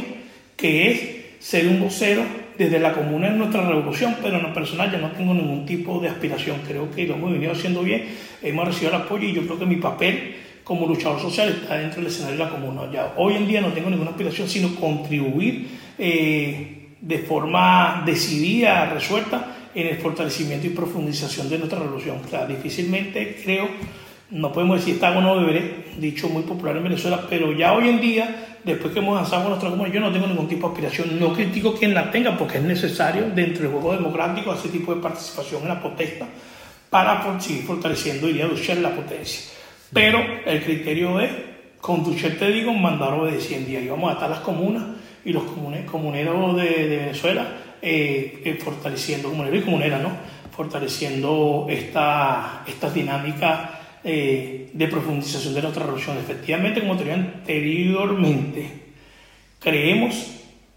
que es ser un vocero desde la comuna en nuestra revolución, pero en lo personal ya no tengo ningún tipo de aspiración, creo que lo hemos venido haciendo bien, hemos recibido el apoyo y yo creo que mi papel como luchador social está dentro del escenario de la comuna. Ya hoy en día no tengo ninguna aspiración, sino contribuir eh, de forma decidida, resuelta, en el fortalecimiento y profundización de nuestra revolución. O sea, difícilmente creo no podemos decir está o no deberé, dicho muy popular en Venezuela, pero ya hoy en día, después que hemos avanzado con nuestra comunidad, yo no tengo ningún tipo de aspiración, no critico quien la tenga porque es necesario dentro del juego democrático ese tipo de participación en la protesta para seguir fortaleciendo, iría a la potencia. Pero el criterio es, con Ducher te digo, mandar obedeciendo y vamos a estar las comunas y los comuneros de, Venezuela eh, eh, fortaleciendo, comuneros y comuneras, ¿no? Fortaleciendo esta, estas dinámicas eh, de profundización de nuestra revolución. Efectivamente, como te dije anteriormente, creemos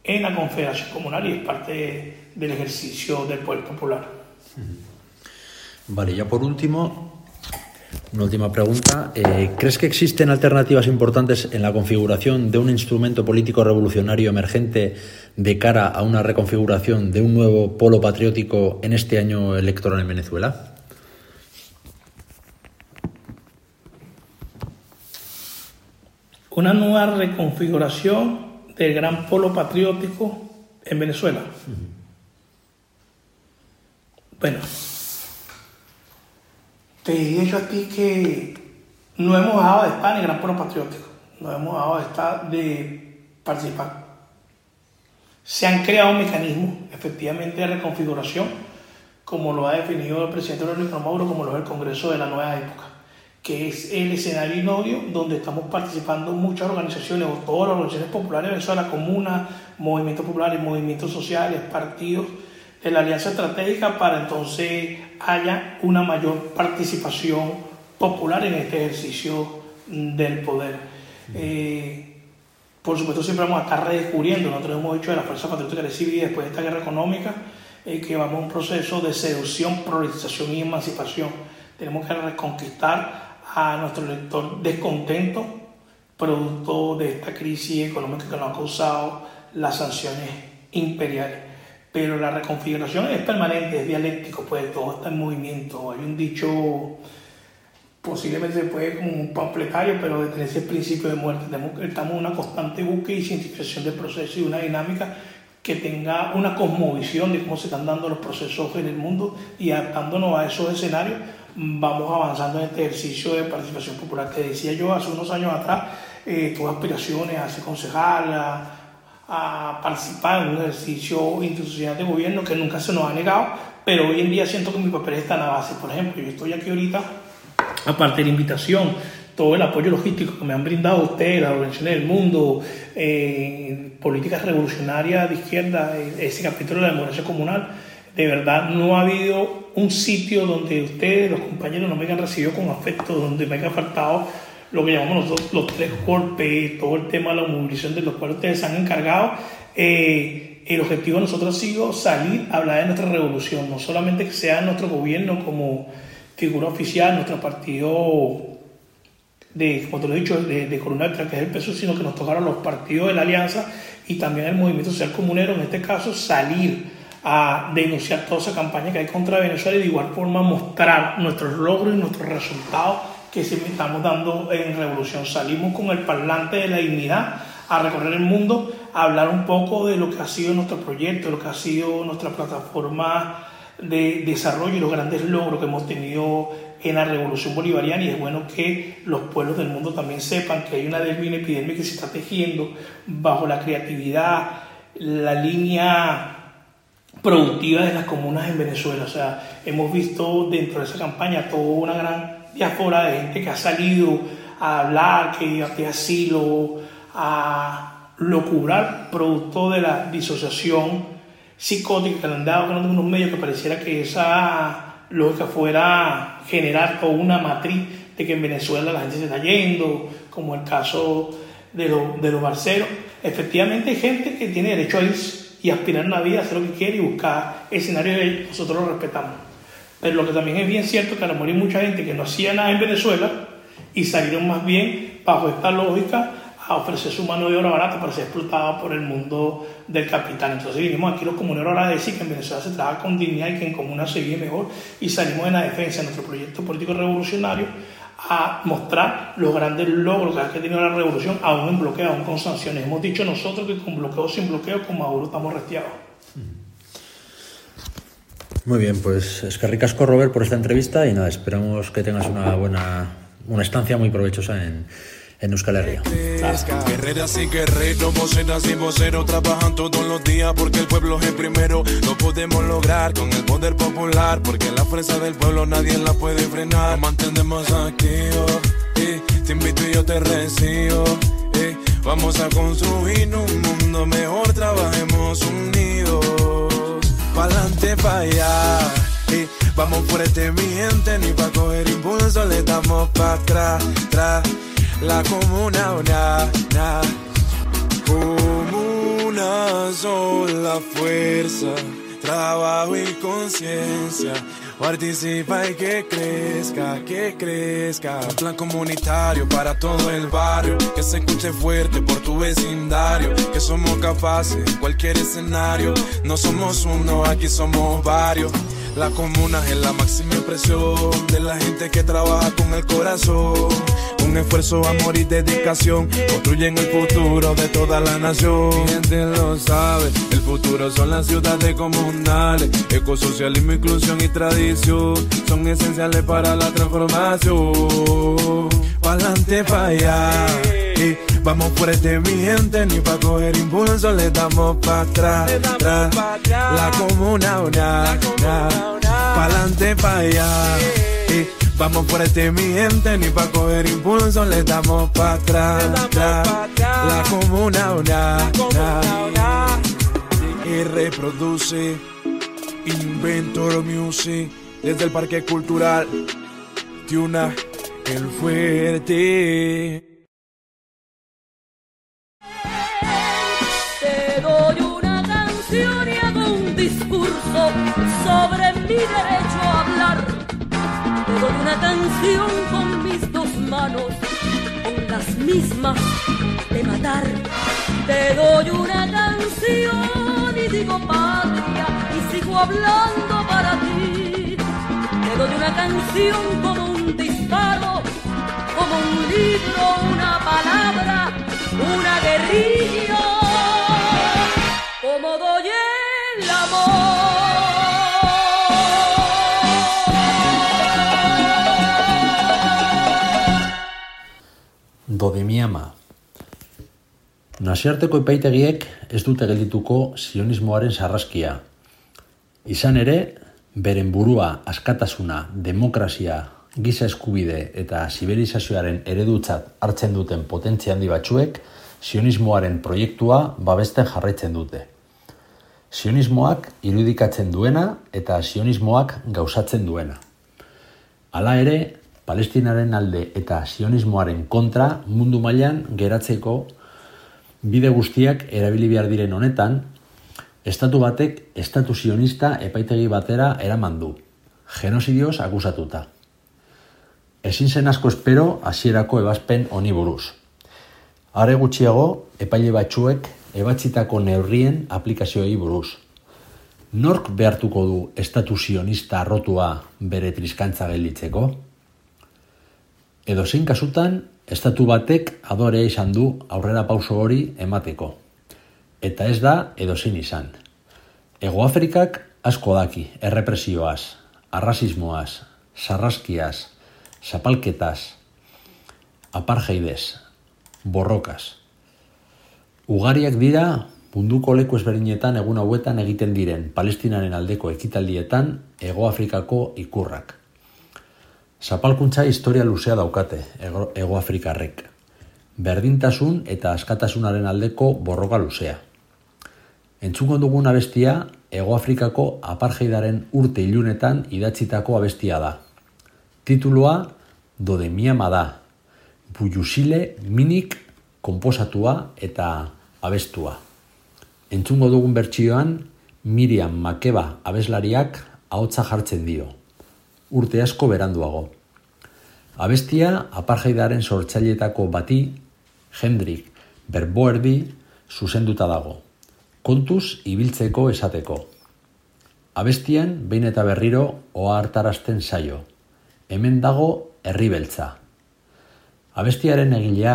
en la Confederación Comunal y es parte del ejercicio del poder popular. Vale, ya por último, una última pregunta. Eh, ¿Crees que existen alternativas importantes en la configuración de un instrumento político revolucionario emergente de cara a una reconfiguración de un nuevo polo patriótico en este año electoral en Venezuela? Una nueva reconfiguración del gran polo patriótico en Venezuela. Bueno, te dije yo a ti que no hemos dejado de estar en el gran polo patriótico, no hemos dejado de estar de participar. Se han creado mecanismos, efectivamente, de reconfiguración, como lo ha definido el presidente Rodrigo Mauro, como lo es el Congreso de la nueva época que es el escenario inodio donde estamos participando muchas organizaciones, o todas las organizaciones populares de Venezuela, comunas, movimientos populares, movimientos sociales, partidos de la Alianza Estratégica para entonces haya una mayor participación popular en este ejercicio del poder. Eh, por supuesto, siempre vamos a estar redescubriendo, nosotros hemos dicho de la Fuerza Patriótica de Civil después de esta guerra económica, eh, que vamos a un proceso de seducción, polarización y emancipación. Tenemos que reconquistar a nuestro lector descontento producto de esta crisis económica que nos ha causado las sanciones imperiales. Pero la reconfiguración es permanente, es dialéctico, pues todo está en movimiento. Hay un dicho, posiblemente puede como un pampletario, pero de ese principio de muerte. Estamos en una constante búsqueda y cientificación del proceso y una dinámica que tenga una cosmovisión de cómo se están dando los procesos en el mundo y adaptándonos a esos escenarios vamos avanzando en este ejercicio de participación popular. Te decía yo hace unos años atrás, eh, tuve aspiraciones a ser concejal, a, participar en un ejercicio institucional de gobierno que nunca se nos ha negado, pero hoy en día siento que mi papel está en la base. Por ejemplo, yo estoy aquí ahorita, aparte de la invitación, todo el apoyo logístico que me han brindado ustedes, las organizaciones del mundo, eh, políticas revolucionarias de izquierda, ese capítulo de la democracia comunal, de verdad no ha habido un sitio donde ustedes, los compañeros, no me hayan recibido con afecto, donde me haya faltado lo que llamamos nosotros los tres golpes, todo el tema de la movilización de los cuales ustedes se han encargado. Eh, el objetivo de nosotros ha sido salir a hablar de nuestra revolución, no solamente que sea nuestro gobierno como figura oficial, nuestro partido de, como te lo he dicho, de, de que es el peso, sino que nos tocaron los partidos de la alianza y también el movimiento social comunero, en este caso, salir a denunciar toda esa campaña que hay contra Venezuela y de igual forma mostrar nuestros logros y nuestros resultados que estamos dando en Revolución. Salimos con el parlante de la dignidad a recorrer el mundo, a hablar un poco de lo que ha sido nuestro proyecto, lo que ha sido nuestra plataforma de desarrollo y los grandes logros que hemos tenido en la revolución bolivariana y es bueno que los pueblos del mundo también sepan que hay una epidemia que se está tejiendo bajo la creatividad, la línea productivas de las comunas en Venezuela. O sea, hemos visto dentro de esa campaña toda una gran diáspora de gente que ha salido a hablar, que a asilo, a locubrar producto de la disociación psicótica que le han dado con algunos medios que pareciera que esa lógica fuera generar toda una matriz de que en Venezuela la gente se está yendo, como el caso de, de los barceros. Efectivamente hay gente que tiene derecho a irse y aspirar a una vida, hacer lo que quiere y buscar escenarios de nosotros lo respetamos. Pero lo que también es bien cierto que a lo mejor hay mucha gente que no hacía nada en Venezuela y salieron más bien bajo esta lógica a ofrecer su mano de obra barata para ser explotada por el mundo del capital. Entonces vinimos aquí los comuneros ahora a decir que en Venezuela se trabaja con dignidad y que en comuna se vive mejor y salimos en la defensa de nuestro proyecto político revolucionario a mostrar los grandes logros que ha tenido la revolución, aún en bloqueo, aún con sanciones. Hemos dicho nosotros que con bloqueo sin bloqueo, con Maduro estamos restiados. Muy bien, pues es que ricasco Robert por esta entrevista y nada, esperamos que tengas una buena, una estancia muy provechosa en, en Euskal Herria. Guerreras y guerreros, voceras y voceros trabajan todos los días porque el pueblo es el primero. Lo podemos lograr con el poder popular porque la fuerza del pueblo nadie la puede frenar. Mantenemos activos, te invito y yo te recibo. vamos a construir un mundo mejor, trabajemos unidos. Pa'lante, pa' allá. vamos fuerte, mi gente, ni pa' coger impulso, le damos pa' atrás, atrás la comuna, una, una, como una sola fuerza, trabajo y conciencia. Participa y que crezca, que crezca. Un plan comunitario para todo el barrio. Que se escuche fuerte por tu vecindario. Que somos capaces en cualquier escenario. No somos uno, aquí somos varios. La comuna es la máxima expresión de la gente que trabaja con el corazón. Un esfuerzo, amor y dedicación construyen el futuro de toda la nación. Mi gente lo sabe, el futuro son las ciudades comunales. Ecosocialismo, inclusión y tradición son esenciales para la transformación. Pa'lante, pa' allá. Vamos fuerte, mi gente, ni pa' coger impulso le damos pa' atrás. La comuna, una, pa'lante, pa' allá. Y vamos fuerte, mi gente, ni pa' coger impulso le damos pa' atrás. La comuna, una, y reproduce Inventor Music desde el Parque Cultural Tiuna el Fuerte. Con mis dos manos, con las mismas de matar. Te doy una canción y digo patria y sigo hablando para ti. Te doy una canción como un disparo, como un libro, una palabra, una guerrilla, Dodemiama. Nasiarteko epaitegiek ez dute geldituko sionismoaren sarraskia. Izan ere, beren burua askatasuna, demokrazia, giza eskubide eta siberizazioaren eredutzat hartzen duten potentzia handi batzuek sionismoaren proiektua babesten jarraitzen dute. Sionismoak irudikatzen duena eta sionismoak gauzatzen duena. Hala ere, Palestinaren alde eta sionismoaren kontra mundu mailan geratzeko bide guztiak erabili behar diren honetan, estatu batek estatu sionista epaitegi batera eraman du, genozidioz akusatuta. Ezin zen asko espero hasierako ebazpen honi buruz. Are gutxiago, epaile batzuek ebatzitako neurrien aplikazioei buruz. Nork behartuko du estatu sionista arrotua bere triskantza gelditzeko? Edo zein kasutan, estatu batek adorea izan du aurrera pauso hori emateko. Eta ez da edo zein izan. Ego Afrikak asko daki, errepresioaz, arrasismoaz, sarraskiaz, zapalketaz, apartheidez, borrokaz. Ugariak dira munduko leku ezberdinetan egun hauetan egiten diren palestinaren aldeko ekitaldietan Ego Afrikako ikurrak. Zapalkuntza historia luzea daukate Ego Afrikarrek. Berdintasun eta askatasunaren aldeko borroka luzea. Entzungo dugun abestia Ego Afrikako apartheidaren urte ilunetan idatzitako abestia da. Titulua Dodemiama da. Bujusile minik konposatua eta abestua. Entzungo dugun bertsioan Miriam Makeba abeslariak ahotsa jartzen dio. Urte asko beranduago. Abestia apartheidaren sortzaileetako bati Hendrik Berboerdi zuzenduta dago. Kontuz ibiltzeko esateko. Abestian behin eta berriro oa hartarazten saio. Hemen dago herri beltza. Abestiaren egilea,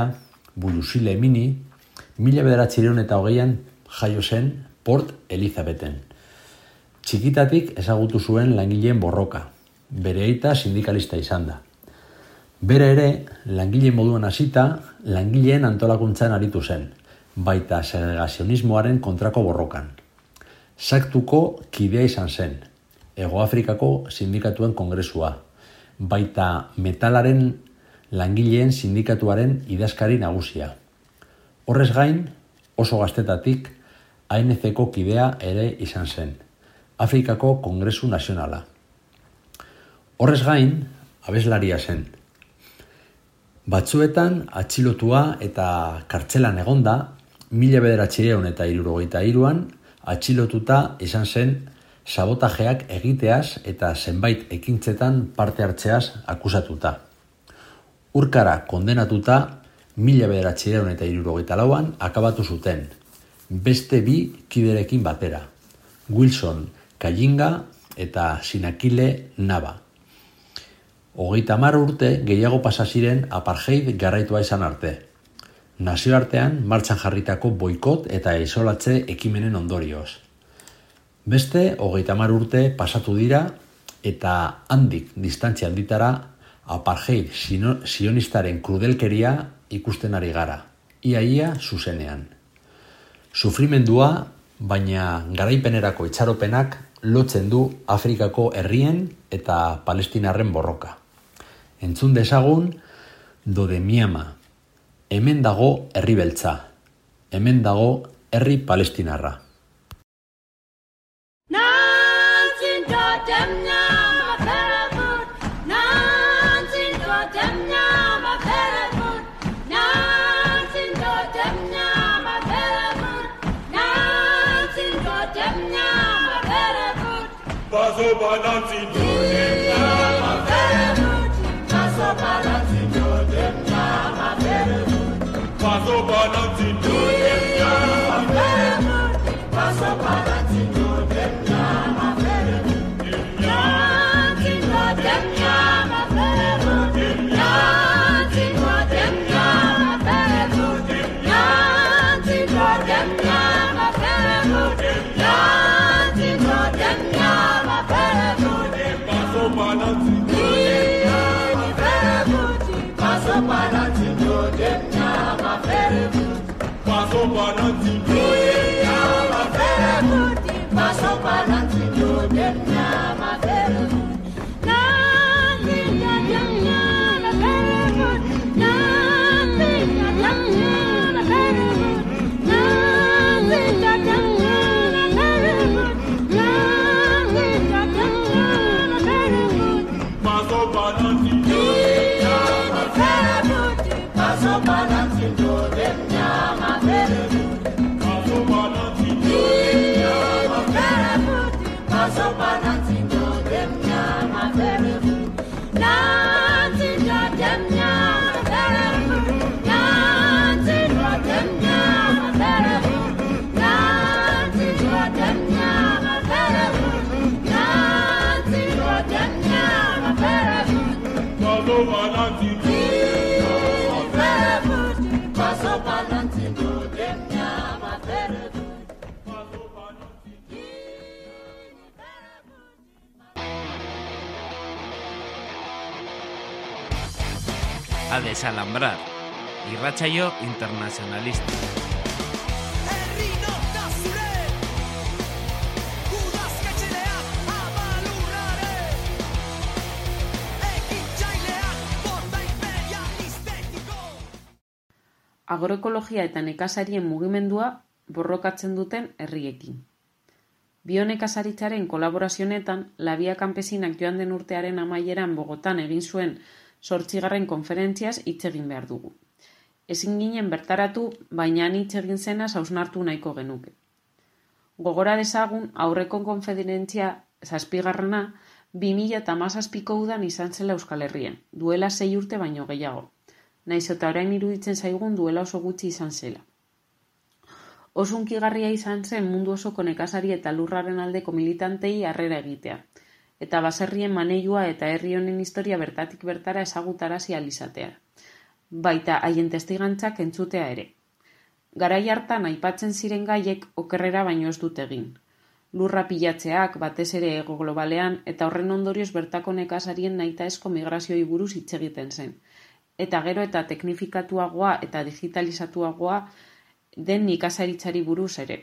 Bulusile Mini, mila bederatzireun eta hogeian jaio zen Port Elizabethen. Txikitatik ezagutu zuen langileen borroka, bere aita sindikalista izan da. Bere ere, langile moduan hasita, langileen antolakuntzan aritu zen, baita segregazionismoaren kontrako borrokan. Saktuko kidea izan zen, Ego Afrikako sindikatuen kongresua, baita metalaren langileen sindikatuaren idazkari nagusia. Horrez gain, oso gaztetatik, ANC-ko kidea ere izan zen, Afrikako Kongresu Nazionala. Horrez gain, abeslaria zen. Batzuetan atxilotua eta kartzelan egonda, mila bederatxireun eta irurogeita iruan, atxilotuta izan zen sabotajeak egiteaz eta zenbait ekintzetan parte hartzeaz akusatuta. Urkara kondenatuta, mila bederatxireun eta irurogeita lauan akabatu zuten, beste bi kiderekin batera. Wilson Kajinga eta Sinakile Naba. Hogeita mar urte gehiago pasa ziren apartheid garraitua izan arte. Nazioartean martxan jarritako boikot eta isolatze ekimenen ondorioz. Beste hogeita mar urte pasatu dira eta handik distantzia handitara apartheid sionistaren krudelkeria ikusten ari gara. Iaia zuzenean. Sufrimendua, baina garaipenerako itxaropenak lotzen du Afrikako herrien eta Palestinarren borroka. Entzun desagun do de miama. Hemen dago herri beltza. Hemen dago herri palestinarra. Nantzintotemnya maferetur. Nantzintotemnya maferetur. Paso desalambrar, irratsaio internacionalista. agroekologia eta nekazarien mugimendua borrokatzen duten herriekin. Bionekazaritzaren kolaborazionetan, labia kanpesinak joan den urtearen amaieran Bogotan egin zuen sortzigarren konferentziaz hitz egin behar dugu. Ezin ginen bertaratu, baina hitz egin zena hausnartu nahiko genuke. Gogora dezagun, aurreko konfederentzia zazpigarrena, 2000 eta udan izan zela Euskal Herrien, duela sei urte baino gehiago. Naiz eta orain iruditzen zaigun duela oso gutxi izan zela. Osunkigarria izan zen mundu osoko nekazari eta lurraren aldeko militantei harrera egitea. Eta baserrien maneiua eta herri honen historia bertatik bertara ezagutarazi alizatea. Baita haien testigantzak entzutea ere. Garai hartan aipatzen ziren gaiek okerrera baino ez dut egin. Lurra pilatzeak batez ere ego globalean eta horren ondorioz bertako nekazarien nahitaezko migrazioi buruz hitz egiten zen. Eta gero eta teknifikatuagoa eta digitalizatuagoa den nikazaritzari buruz ere.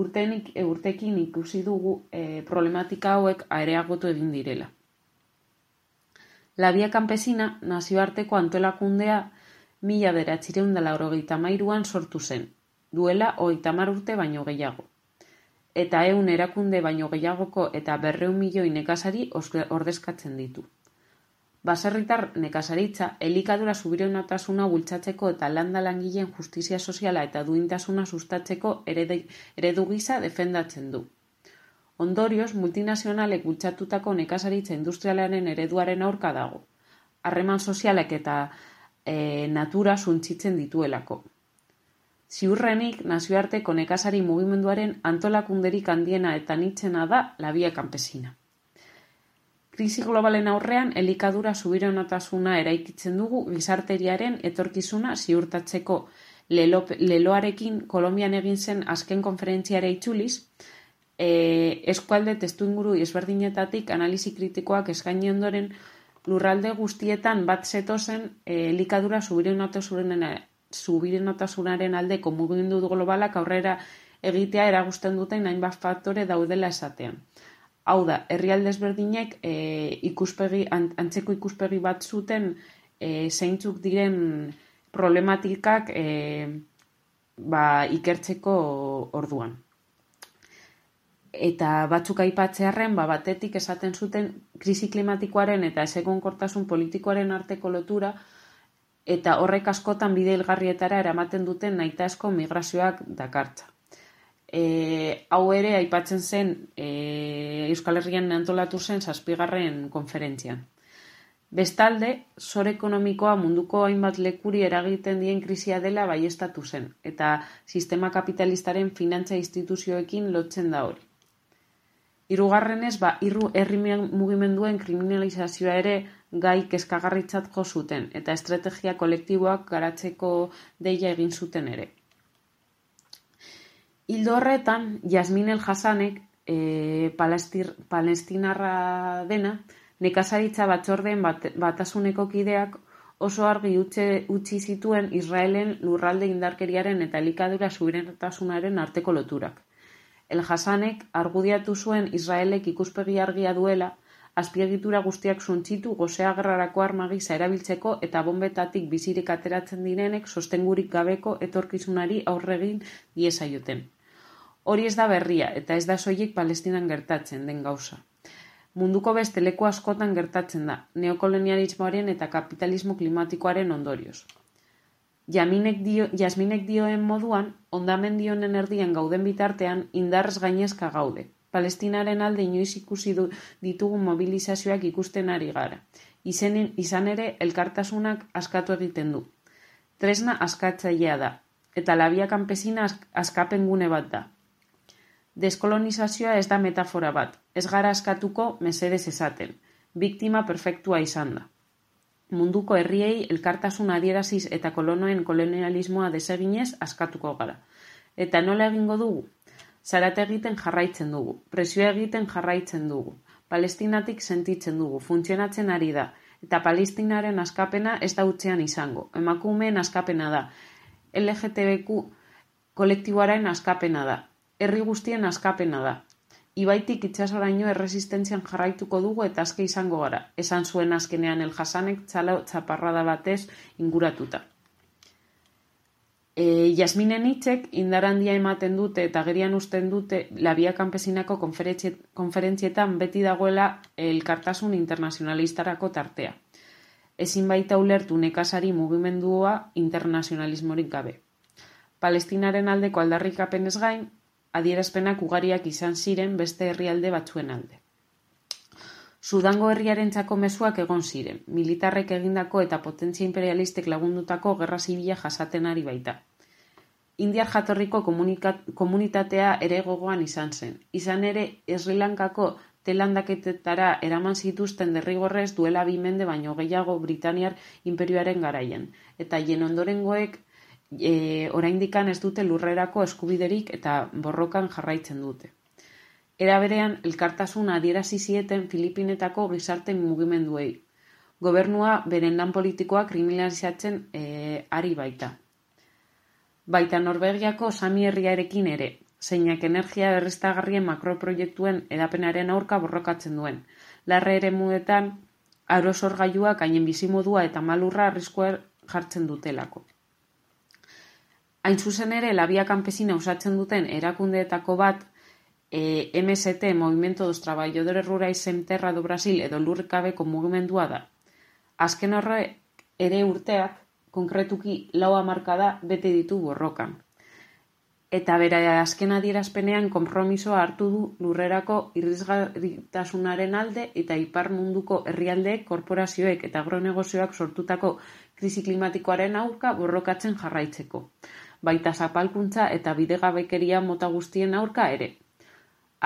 Urtenik, e, urtekin ikusi dugu e, problematika hauek areagotu egin direla. Labia Campesina nazioarteko antolakundea mila beratzireun dela orogeita mairuan sortu zen, duela hogeita urte baino gehiago. Eta eun erakunde baino gehiagoko eta berreun milioi nekazari ordezkatzen ditu. Baserritar nekazaritza elikadura subironatasuna bultzatzeko eta landa langileen justizia soziala eta duintasuna sustatzeko eredu gisa defendatzen du. Ondorioz, multinazionalek bultzatutako nekazaritza industrialaren ereduaren aurka dago. Harreman sozialek eta e, natura suntzitzen dituelako. Ziurrenik, nazioarteko nekazari mugimenduaren antolakunderik handiena eta nitzena da labia kanpesina. Krisi globalen aurrean elikadura subironatasuna eraikitzen dugu gizarteriaren etorkizuna ziurtatzeko lelo, leloarekin Kolombian egin zen azken konferentziare itzuliz, e, eskualde testu inguru ezberdinetatik analizi kritikoak eskaini ondoren lurralde guztietan bat zetozen e, elikadura subironatasunaren aldeko mugimendu globalak aurrera egitea eragusten duten hainbat faktore daudela esatean. Hau da, herrialde ezberdinek e, ikuspegi, antzeko ikuspegi bat zuten e, zeintzuk diren problematikak e, ba, ikertzeko orduan. Eta batzuk aipatzearen, ba, batetik esaten zuten krisi klimatikoaren eta kortasun politikoaren arteko lotura, eta horrek askotan bide ilgarrietara eramaten duten nahitaezko migrazioak dakartza e, hau ere aipatzen zen e, Euskal Herrian antolatu zen zazpigarren konferentzian. Bestalde, zor ekonomikoa munduko hainbat lekuri eragiten dien krisia dela baiestatu zen, eta sistema kapitalistaren finantza instituzioekin lotzen da hori. Hirugarrenez, ba, irru herri mugimenduen kriminalizazioa ere gai kezkagarritzat jo zuten, eta estrategia kolektiboak garatzeko deia egin zuten ere. Hildo horretan, Jasmin El Hasanek, e, palestinarra dena, nekazaritza batzordeen bat, batasuneko kideak oso argi utzi zituen Israelen lurralde indarkeriaren eta elikadura subirentasunaren arteko loturak. El Hasanek argudiatu zuen Israelek ikuspegi argia duela, azpiegitura guztiak suntzitu gozea gerrarako armagisa erabiltzeko eta bombetatik bizirik ateratzen direnek sostengurik gabeko etorkizunari aurregin diezaioten. Hori ez da berria eta ez da soilik Palestinan gertatzen den gauza. Munduko beste leku askotan gertatzen da, neokolonialismoaren eta kapitalismo klimatikoaren ondorioz. Jaminek dio, jasminek dioen moduan, ondamen dionen erdian gauden bitartean, indarrez gainezka gaude. Palestinaren alde inoiz ikusi du, ditugu mobilizazioak ikusten ari gara. Izenen, izan ere, elkartasunak askatu egiten du. Tresna askatzailea da, eta labia kanpesina askapen gune bat da. Deskolonizazioa ez da metafora bat, ez gara askatuko mesedez esaten, biktima perfektua izan da. Munduko herriei elkartasun adieraziz eta kolonoen kolonialismoa deseginez askatuko gara. Eta nola egingo dugu? Zarate egiten jarraitzen dugu, presioa egiten jarraitzen dugu, palestinatik sentitzen dugu, funtzionatzen ari da, eta palestinaren askapena ez da utzean izango, emakumeen askapena da, LGTBQ kolektiboaren askapena da, herri guztien askapena da. Ibaitik itxasoraino erresistentzian jarraituko dugu eta azke izango gara, esan zuen azkenean el jasanek txalo txaparrada batez inguratuta. E, Jasminen hitzek indarandia ematen dute eta gerian usten dute labia kanpesinako konferentzietan beti dagoela elkartasun internazionalistarako tartea. Ezin baita ulertu nekasari mugimendua internazionalismorik gabe. Palestinaren aldeko aldarrikapenez gain, adierazpenak ugariak izan ziren beste herrialde batzuen alde. Sudango herriarentzako mezuak egon ziren, militarrek egindako eta potentzia imperialistek lagundutako gerra zibila jasaten ari baita. Indiar jatorriko komunitatea ere gogoan izan zen. Izan ere, Sri Lankako telandaketetara eraman zituzten derrigorrez duela bimende baino gehiago Britaniar imperioaren garaien. Eta hien ondorengoek e, oraindikan ez dute lurrerako eskubiderik eta borrokan jarraitzen dute. Era berean, elkartasun adierazi zieten Filipinetako gizarte mugimenduei. Gobernua beren lan politikoa kriminalizatzen e, ari baita. Baita Norvegiako Sami herriarekin ere, zeinak energia berriztagarrien makroproiektuen edapenaren aurka borrokatzen duen. Larre ere muetan, arosorgailuak haien bizimodua eta malurra arriskua jartzen dutelako. Hain zuzen ere, labia kanpesina usatzen duten erakundeetako bat, e, MST, Movimento dos Traballadores Rurais en Terra do Brasil, edo lurrikabeko mugimendua da. Azken horre ere urteak, konkretuki lau markada bete ditu borrokan. Eta bera azken adierazpenean konpromisoa hartu du lurrerako irrizgarritasunaren alde eta ipar munduko herrialdeek, korporazioek eta agronegozioak sortutako krisi klimatikoaren aurka borrokatzen jarraitzeko baita zapalkuntza eta bidegabekeria mota guztien aurka ere.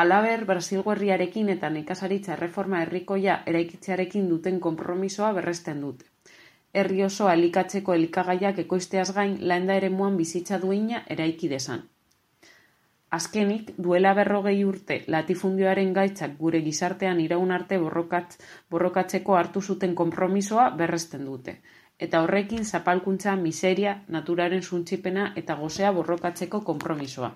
Alaber, Brasilgo herriarekin eta nekazaritza erreforma herrikoia eraikitzearekin duten konpromisoa berresten dute. Herri oso elikatzeko elikagaiak ekoizteaz gain landa ere muan bizitza duina eraiki desan. Azkenik, duela berrogei urte latifundioaren gaitzak gure gizartean iraun arte borrokatz, borrokatzeko hartu zuten konpromisoa berresten dute eta horrekin zapalkuntza, miseria, naturaren suntzipena eta gozea borrokatzeko konpromisoa.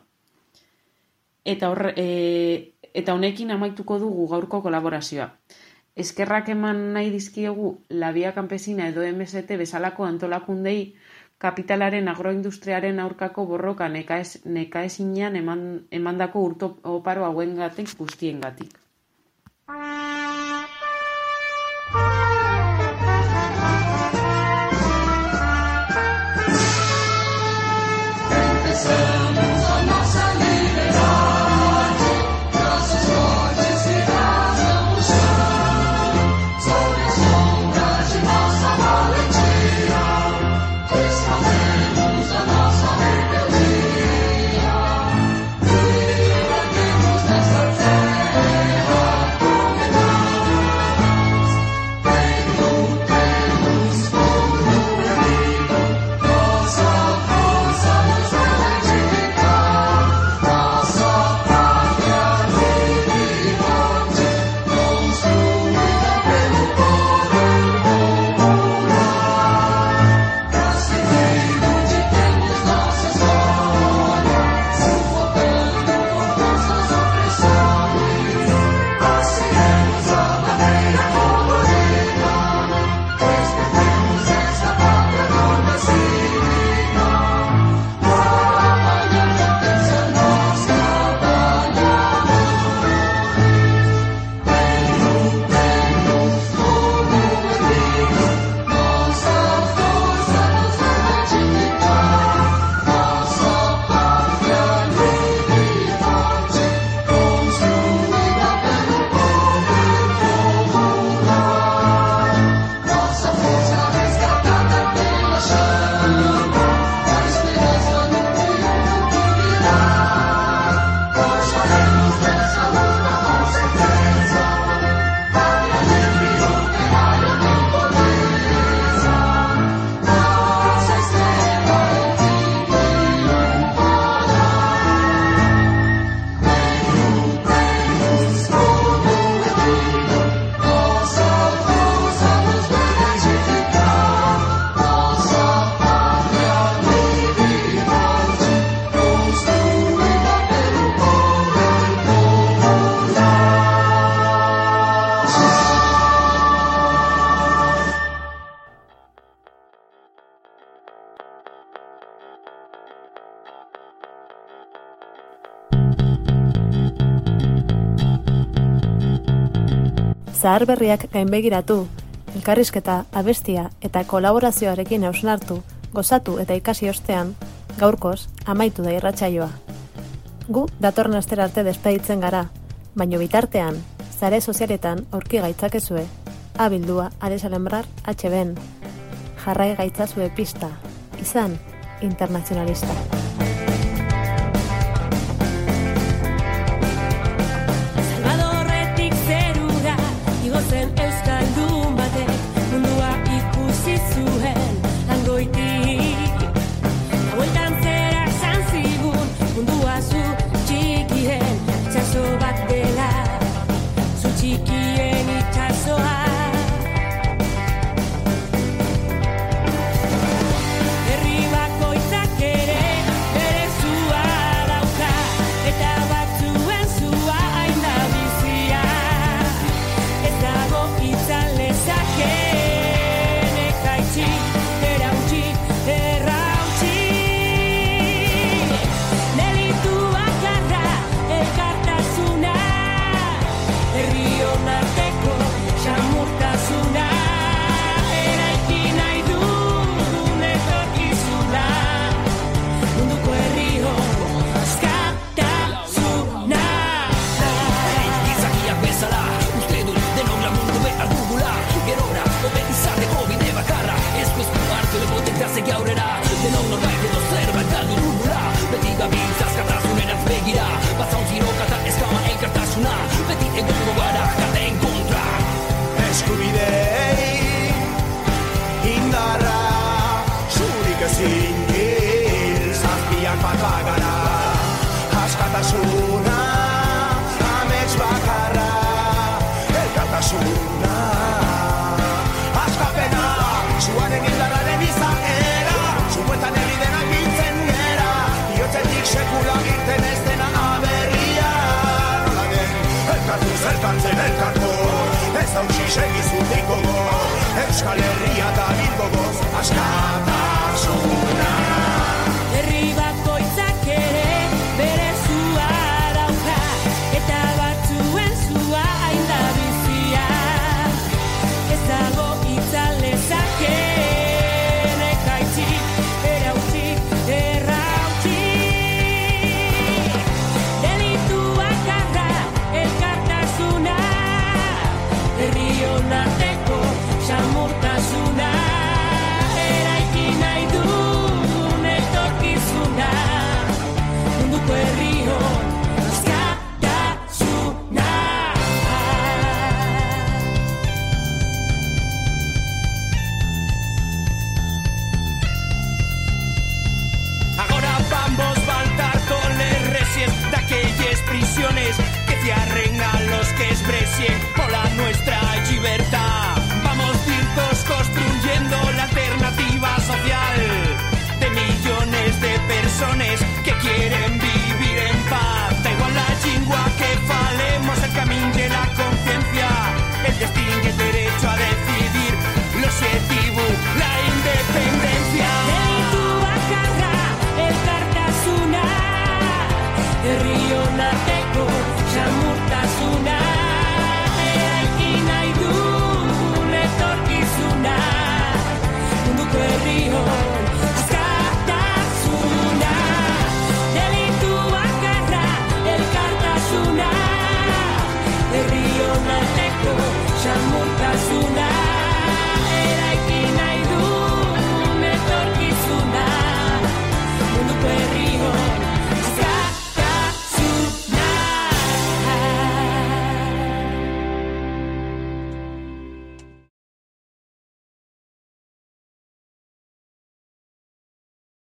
Eta, horre, e, eta honekin amaituko dugu gaurko kolaborazioa. Eskerrak eman nahi dizkiegu labia kanpesina edo MST bezalako antolakundei kapitalaren agroindustriaren aurkako borroka nekaezinean eman, emandako urto oparo hauen gatik zaharberriak gainbegiratu, elkarrizketa, abestia eta kolaborazioarekin hausnartu, gozatu eta ikasi ostean, gaurkoz amaitu da irratsaioa. Gu datorren astera arte despeditzen gara, baino bitartean, zare sozialetan aurki gaitzakezue, abildua aresalembrar HBN. Jarrai gaitzazue pista, izan, internazionalista. bertan elkarko Ez hau xisek izutik gogo Euskal Herria da bilbogoz Askata.